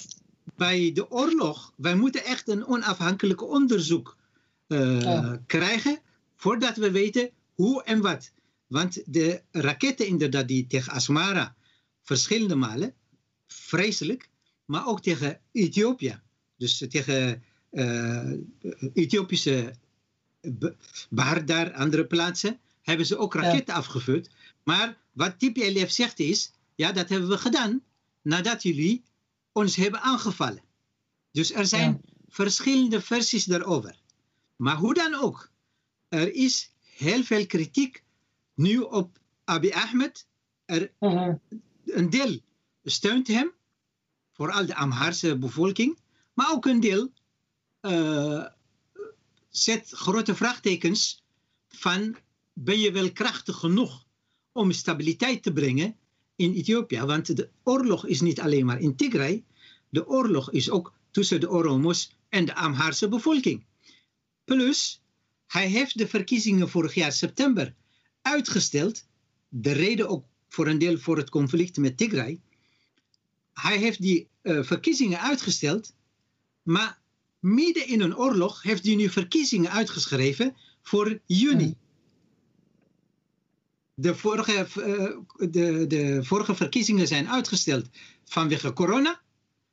bij de oorlog, wij moeten echt een onafhankelijk onderzoek uh, krijgen voordat we weten hoe en wat. Want de raketten inderdaad die tegen Asmara verschillende malen, vreselijk, maar ook tegen Ethiopië. Dus tegen uh, Ethiopische Bahardar, andere plaatsen, hebben ze ook raketten ja. afgevuurd. Maar wat TPLF zegt is, ja dat hebben we gedaan nadat jullie ons hebben aangevallen. Dus er zijn ja. verschillende versies daarover. Maar hoe dan ook, er is heel veel kritiek nu op Abiy Ahmed. Er, uh-huh. Een deel steunt hem, vooral de Amhaarse bevolking, maar ook een deel uh, zet grote vraagtekens van ben je wel krachtig genoeg om stabiliteit te brengen in Ethiopië? Want de oorlog is niet alleen maar in Tigray, de oorlog is ook tussen de Oromos en de Amhaarse bevolking. Plus, hij heeft de verkiezingen vorig jaar september uitgesteld. De reden ook voor een deel voor het conflict met Tigray. Hij heeft die uh, verkiezingen uitgesteld, maar midden in een oorlog heeft hij nu verkiezingen uitgeschreven voor juni. De vorige, uh, de, de vorige verkiezingen zijn uitgesteld vanwege corona,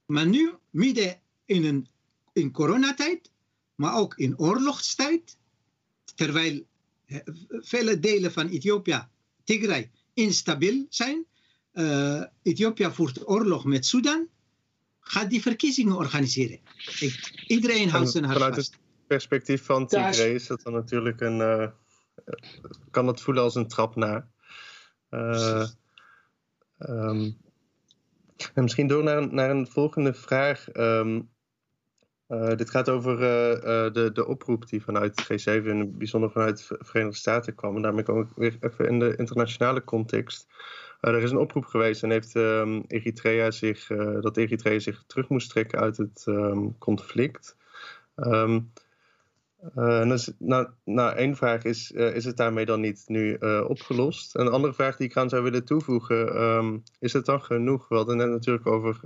maar nu midden in een in coronatijd maar ook in oorlogstijd, terwijl eh, vele delen van Ethiopië, Tigray, instabiel zijn. Uh, Ethiopië voert oorlog met Sudan, gaat die verkiezingen organiseren. Ik, iedereen houdt zijn hart Vanuit vast. het perspectief van Tigray is dat dan natuurlijk een... Uh, kan dat voelen als een trap na. Uh, um, en misschien door naar, naar een volgende vraag. Um, uh, dit gaat over uh, uh, de, de oproep die vanuit G7 en bijzonder vanuit de Verenigde Staten kwam. En daarmee kom ik weer even in de internationale context. er is een oproep geweest en heeft um, Eritrea zich, dat Eritrea zich terug moest trekken uit het um, conflict. Um, uh, nou, één vraag is, uh, is het daarmee dan niet nu uh, opgelost? En een andere vraag die ik aan zou willen toevoegen, um, is het dan genoeg? We hadden net natuurlijk over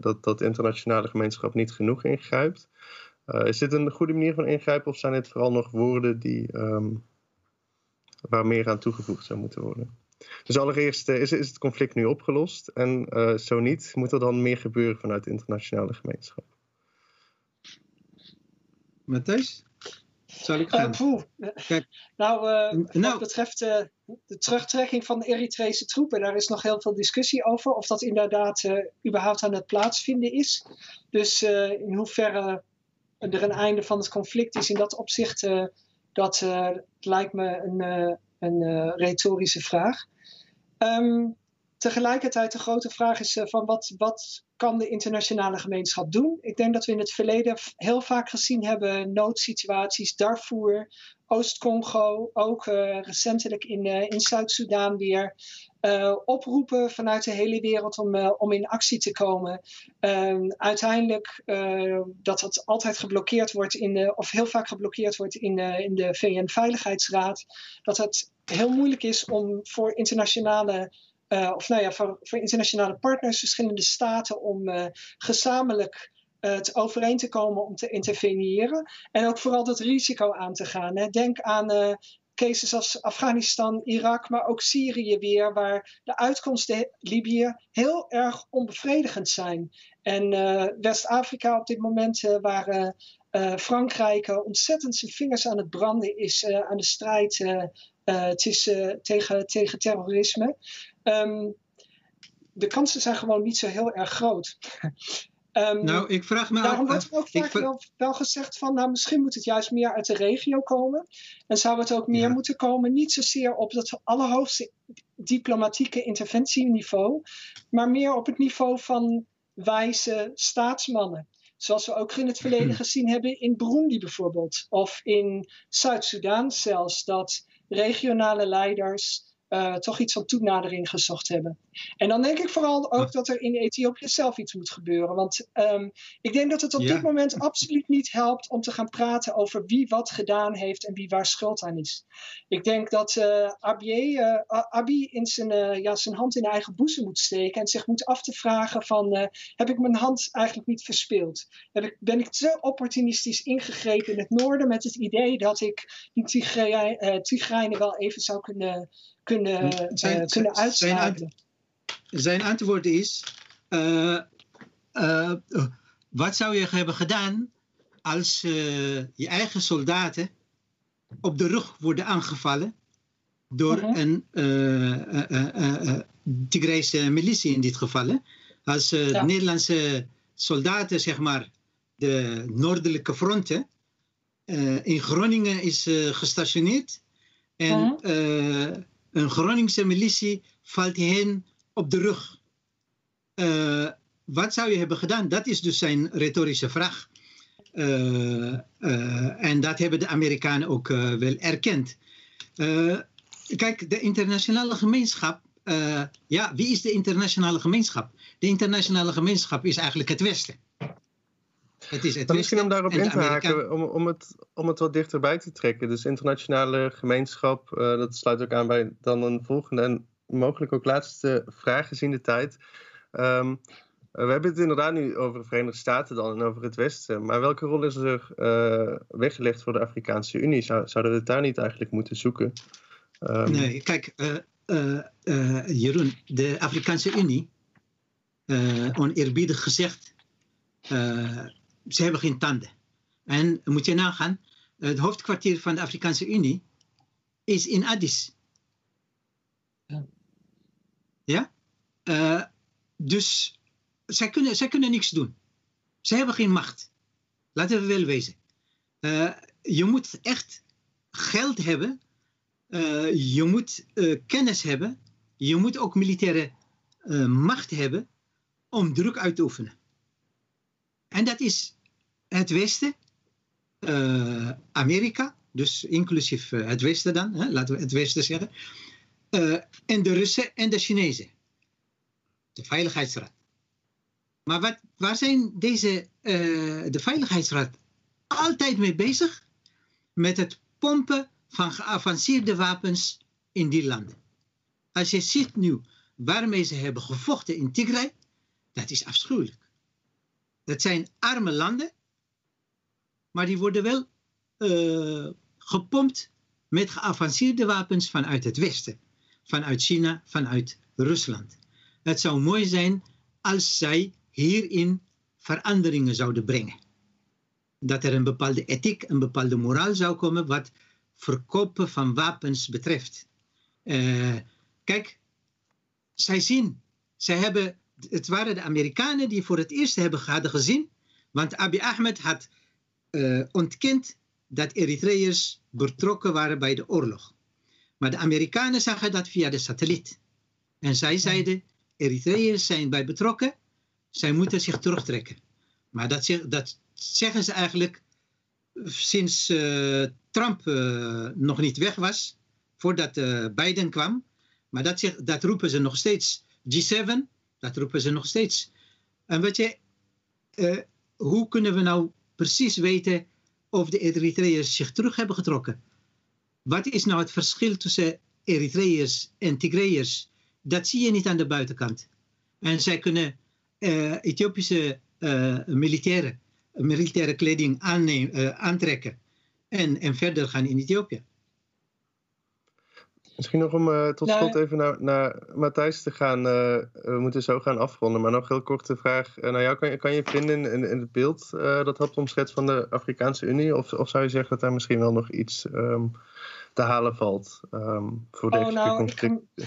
dat, dat de internationale gemeenschap niet genoeg ingrijpt. is dit een goede manier van ingrijpen of zijn dit vooral nog woorden die, um, waar meer aan toegevoegd zou moeten worden? Dus allereerst, is, is het conflict nu opgelost? En zo niet, moet er dan meer gebeuren vanuit de internationale gemeenschap? Matthijs? Zal ik gaan? Uh, Kijk, nou, uh, wat nou. betreft uh, de terugtrekking van de Eritrese troepen, daar is nog heel veel discussie over of dat inderdaad überhaupt aan het plaatsvinden is. Dus in hoeverre er een einde van het conflict is in dat opzicht, dat lijkt me een, een retorische vraag. Um, tegelijkertijd de grote vraag is van wat, wat kan de internationale gemeenschap doen? Ik denk dat we in het verleden heel vaak gezien hebben noodsituaties, Darfur, Oost-Congo, ook uh, recentelijk in, uh, in Zuid-Soedan weer. Uh, oproepen vanuit de hele wereld om, om in actie te komen. Ehm, uiteindelijk dat dat altijd geblokkeerd wordt, in de, of heel vaak geblokkeerd wordt in, in de VN-veiligheidsraad. Dat het heel moeilijk is om voor internationale uh, of nou ja, voor, voor, internationale partners, verschillende staten, om uh, gezamenlijk het overeen te komen om te interveneren. En ook vooral dat risico aan te gaan. Hè. Denk aan cases als Afghanistan, Irak, maar ook Syrië weer, waar de uitkomsten Libië heel erg onbevredigend zijn. En West-Afrika op dit moment, waar Frankrijk ontzettend zijn vingers aan het branden is aan de strijd is, tegen, tegen terrorisme. Um, de kansen zijn gewoon niet zo heel erg groot. Um, [LAUGHS] nou, ik vraag me Daarom wordt er ook vaak wel, wel, gezegd van, nou, misschien moet het juist meer uit de regio komen. En zou het ook meer moeten komen, niet zozeer op het allerhoogste diplomatieke interventieniveau, maar meer op het niveau van wijze staatsmannen. Zoals we ook in het verleden [CLEARS THROAT] gezien hebben in Burundi bijvoorbeeld, of in Zuid-Soedan zelfs, dat regionale leiders uh, toch iets van toenadering gezocht hebben. En dan denk ik vooral ook dat er in Ethiopië zelf iets moet gebeuren. Want um, ik denk dat het op dit moment absoluut niet helpt om te gaan praten over wie wat gedaan heeft en wie waar schuld aan is. Ik denk dat uh, Abiy, uh, Abiy in zijn, ja, zijn hand in eigen boezem moet steken en zich moet af te vragen van heb ik mijn hand eigenlijk niet verspeeld? Heb ik, ben ik te opportunistisch ingegrepen in het noorden met het idee dat ik die Tigrijnen wel even zou kunnen kunnen, zijn, uh, kunnen uitschakelen. Zijn, antwoord is: uh, uh, wat zou je hebben gedaan als je eigen soldaten op de rug worden aangevallen door -huh. een Tigreese militie in dit geval? Als ja. Nederlandse soldaten, zeg maar, de noordelijke fronten in Groningen is gestationeerd. En -huh een Groningse militie valt hen op de rug. Uh, wat zou je hebben gedaan? Dat is dus zijn retorische vraag. Uh, uh, en dat hebben de Amerikanen ook wel erkend. kijk, de internationale gemeenschap. ja, wie is de internationale gemeenschap? De internationale gemeenschap is eigenlijk het Westen. Het is het misschien om daarop in te haken, om, om, het, om het wat dichterbij te trekken. Dus internationale gemeenschap, uh, dat sluit ook aan bij dan een volgende en mogelijk ook laatste vraag gezien de tijd. Um, we hebben het inderdaad nu over de Verenigde Staten dan en over het Westen. Maar welke rol is er uh, weggelegd voor de Afrikaanse Unie? Zou, zouden we het daar niet eigenlijk moeten zoeken? Um, nee, kijk, uh, Jeroen, de Afrikaanse Unie, oneerbiedig gezegd, ze hebben geen tanden. En moet je nagaan, het hoofdkwartier van de Afrikaanse Unie is in Addis. Ja? ja? Uh, dus zij kunnen, zij kunnen niks doen. Ze hebben geen macht. Laten we wel wezen. Uh, je moet echt geld hebben. Uh, je moet kennis hebben. Je moet ook militaire macht hebben om druk uit te oefenen. En dat is het Westen, uh, Amerika, dus inclusief uh, het Westen dan, hè, laten we het Westen zeggen, uh, en de Russen en de Chinezen. De Veiligheidsraad. Maar wat, waar zijn deze, de Veiligheidsraad altijd mee bezig? Met het pompen van geavanceerde wapens in die landen. Als je ziet nu waarmee ze hebben gevochten in Tigray, dat is afschuwelijk. Dat zijn arme landen, maar die worden wel uh, gepompt met geavanceerde wapens vanuit het Westen, vanuit China, vanuit Rusland. Het zou mooi zijn als zij hierin veranderingen zouden brengen. Dat er een bepaalde ethiek, een bepaalde moraal zou komen wat verkopen van wapens betreft. Uh, kijk, zij zien, zij hebben het waren de Amerikanen die voor het eerst hebben, hadden gezien, want Abiy Ahmed had uh, ontkend dat Eritreërs betrokken waren bij de oorlog. Maar de Amerikanen zagen dat via de satelliet. En zij zeiden, Eritreërs zijn bij betrokken, zij moeten zich terugtrekken. Maar dat, dat zeggen ze eigenlijk sinds uh, Trump uh, nog niet weg was, voordat Biden kwam. Maar dat, dat roepen ze nog steeds. G7, dat roepen ze nog steeds. En weet je, uh, hoe kunnen we nou precies weten of de Eritreërs zich terug hebben getrokken? Wat is nou het verschil tussen Eritreërs en Tigreërs? Dat zie je niet aan de buitenkant. En zij kunnen uh, Ethiopische uh, militaire kleding aantrekken en, en verder gaan in Ethiopië. Misschien nog om uh, tot slot even naar, naar Matthijs te gaan. Uh, we moeten zo gaan afronden. Maar nog heel korte vraag uh, naar jou. Kan je, kan je vinden in, in het beeld dat had omschets van de Afrikaanse Unie? Of, of zou je zeggen dat daar misschien wel nog iets um, te halen valt um, voor oh, deze nou, conflicten? Ik kan,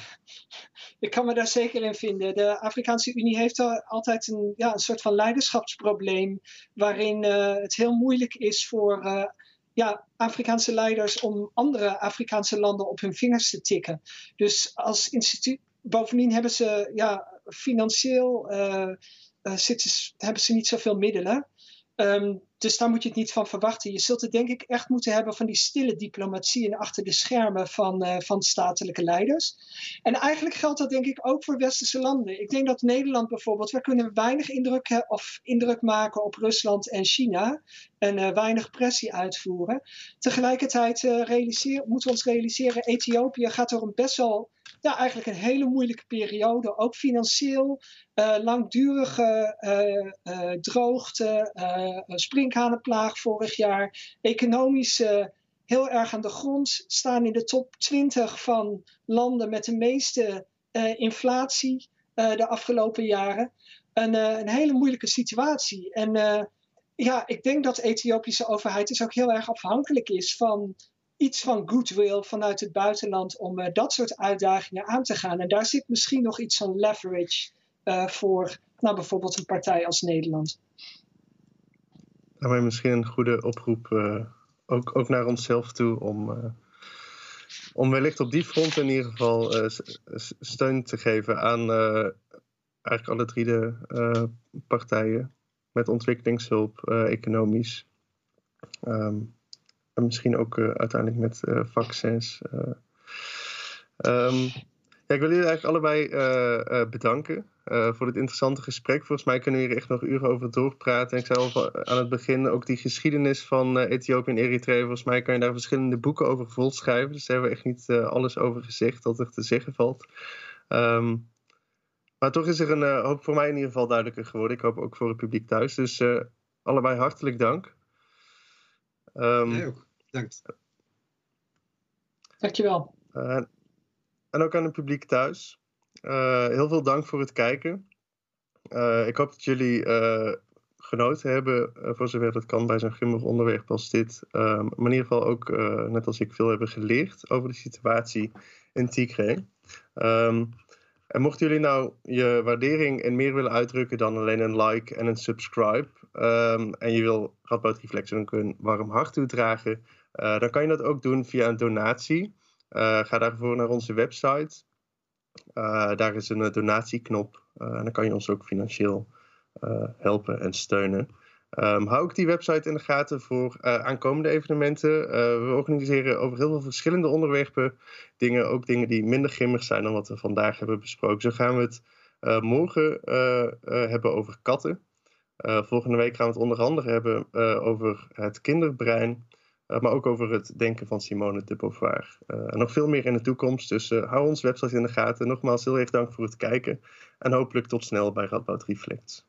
ik kan me daar zeker in vinden. De Afrikaanse Unie heeft altijd een, ja, een soort van leiderschapsprobleem. Waarin het heel moeilijk is voor ja, Afrikaanse leiders om andere Afrikaanse landen op hun vingers te tikken. Dus als instituut, bovendien hebben ze ja, financieel uh, uh, zitten, hebben ze niet zoveel middelen. Um, dus daar moet je het niet van verwachten. Je zult het denk ik echt moeten hebben van die stille diplomatie en achter de schermen van, uh, van statelijke leiders. En eigenlijk geldt dat denk ik ook voor westerse landen. Ik denk dat Nederland bijvoorbeeld, we kunnen weinig indruk, of indruk maken op Rusland en China en uh, weinig pressie uitvoeren. Tegelijkertijd moeten we ons realiseren, Ethiopië gaat door een best wel ja, eigenlijk een hele moeilijke periode. Ook financieel, langdurige droogte, sprinkhanenplaag vorig jaar. Economisch heel erg aan de grond. Staan in de top 20 van landen met de meeste inflatie de afgelopen jaren. Een, een, hele moeilijke situatie. En ja, ik denk dat de Ethiopische overheid dus ook heel erg afhankelijk is van iets van goodwill vanuit het buitenland om dat soort uitdagingen aan te gaan. En daar zit misschien nog iets van leverage voor nou, bijvoorbeeld een partij als Nederland. Daarmee misschien een goede oproep uh, ook, ook naar onszelf toe om, om wellicht op die front in ieder geval steun te geven aan eigenlijk alle drie de partijen met ontwikkelingshulp, economisch. Um, en misschien ook uiteindelijk met vaccins. Um, ja, ik wil jullie eigenlijk allebei bedanken voor dit interessante gesprek. Volgens mij kunnen we hier echt nog uren over doorpraten. ik zei al aan het begin ook die geschiedenis van Ethiopië en Eritrea. Volgens mij kan je daar verschillende boeken over volschrijven. Dus daar hebben we echt niet alles over gezegd dat er te zeggen valt. Um, maar toch is er een hoop voor mij in ieder geval duidelijker geworden. Ik hoop ook voor het publiek thuis. Dus allebei hartelijk dank. Um, Jij ook. Dank. Dankjewel. En ook aan het publiek thuis. Uh, heel veel dank voor het kijken. Uh, ik hoop dat jullie genoten hebben, voor zover dat kan bij zo'n grimmig onderwerp als dit. Um, maar in ieder geval ook, net als ik, veel hebben geleerd over de situatie in Tigray. Um, en mochten jullie nou je waardering en meer willen uitdrukken dan alleen een like en een subscribe, um, en je wil Radboud Reflex ook een warm hart toedragen, uh, dan kan je dat ook doen via een donatie. Uh, ga daarvoor naar onze website. Uh, daar is een donatieknop en dan kan je ons ook financieel helpen en steunen. Um, hou ook die website in de gaten voor aankomende evenementen. we organiseren over heel veel verschillende onderwerpen dingen, ook dingen die minder grimmig zijn dan wat we vandaag hebben besproken. Zo gaan we het morgen hebben over katten. volgende week gaan we het onder andere hebben over het kinderbrein. Uh, maar ook over het denken van Simone de Beauvoir. Uh, nog veel meer in de toekomst. Dus uh, hou ons website in de gaten. Nogmaals heel erg dank voor het kijken. En hopelijk tot snel bij Radboud Reflects.